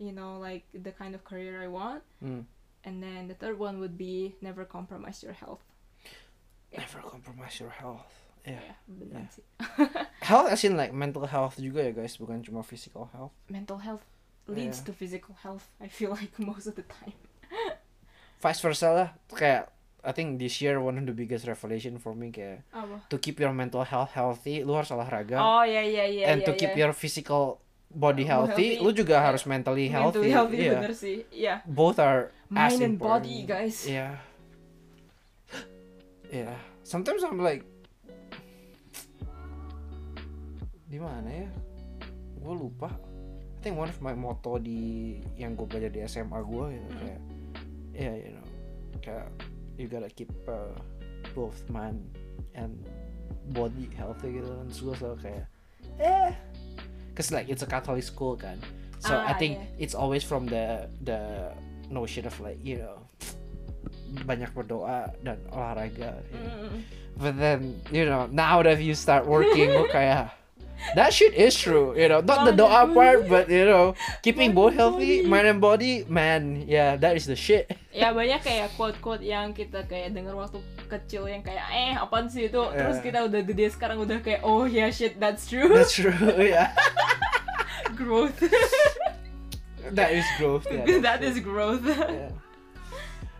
you know like the kind of career I want. Hmm. and then the third one would be never compromise your health never compromise your health yeah yeah benar Yeah. sih health as in like mental health juga ya guys bukan cuma physical health mental health leads Yeah. to physical health I feel like most of the time vice versa lah kayak I think this year one of the biggest revelation for me kayak apa to keep your mental health healthy lu harus olahraga oh ya ya ya and to keep your physical body healthy, healthy. lu juga Yeah. harus mentally healthy. mentally healthy yeah. bener sih yeah Both are as mind and important. body guys Yeah. Yeah. Sometimes I'm like di mana ya? Gue lupa. I think one of my motto di yang gue belajar di SMA gue gitu Mm. kayak yeah you know kayak you gotta keep uh, both mind and body healthy gitu dan gue selalu kayak eh cause like it's a Catholic school kan so I Ah, think yeah. it's always from the the notion of like you know banyak berdoa dan olahraga you know. Mm. but then you know now that you start working gue kayak that shit is true. You know, not the doa part, but you know, keeping both healthy, mind and body, man, yeah, that is the shit. ya banyak kayak quote-quote yang kita kayak denger waktu kecil yang kayak eh apaan sih itu terus Yeah. kita udah gede sekarang udah kayak oh yeah shit that's true That's true. Yeah, growth that is growth. Yeah, that is growth Yeah.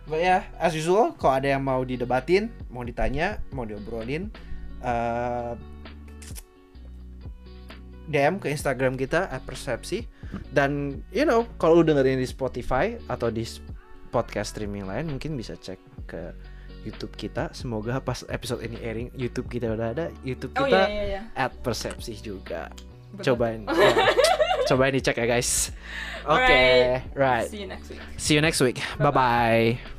But ya, as usual, kalau ada yang mau didebatin, mau ditanya, mau diobrolin, uh, DM ke Instagram kita @persepsi dan you know kalau lu dengerin di Spotify atau di podcast streaming lain mungkin bisa cek ke YouTube kita. Semoga pas episode ini airing YouTube kita udah ada, YouTube oh kita iya iya iya @persepsi juga. Bener. Cobain. ya. Cobain dicek ya guys. Oke, Alright. right. see you next week See you next week. Bye bye.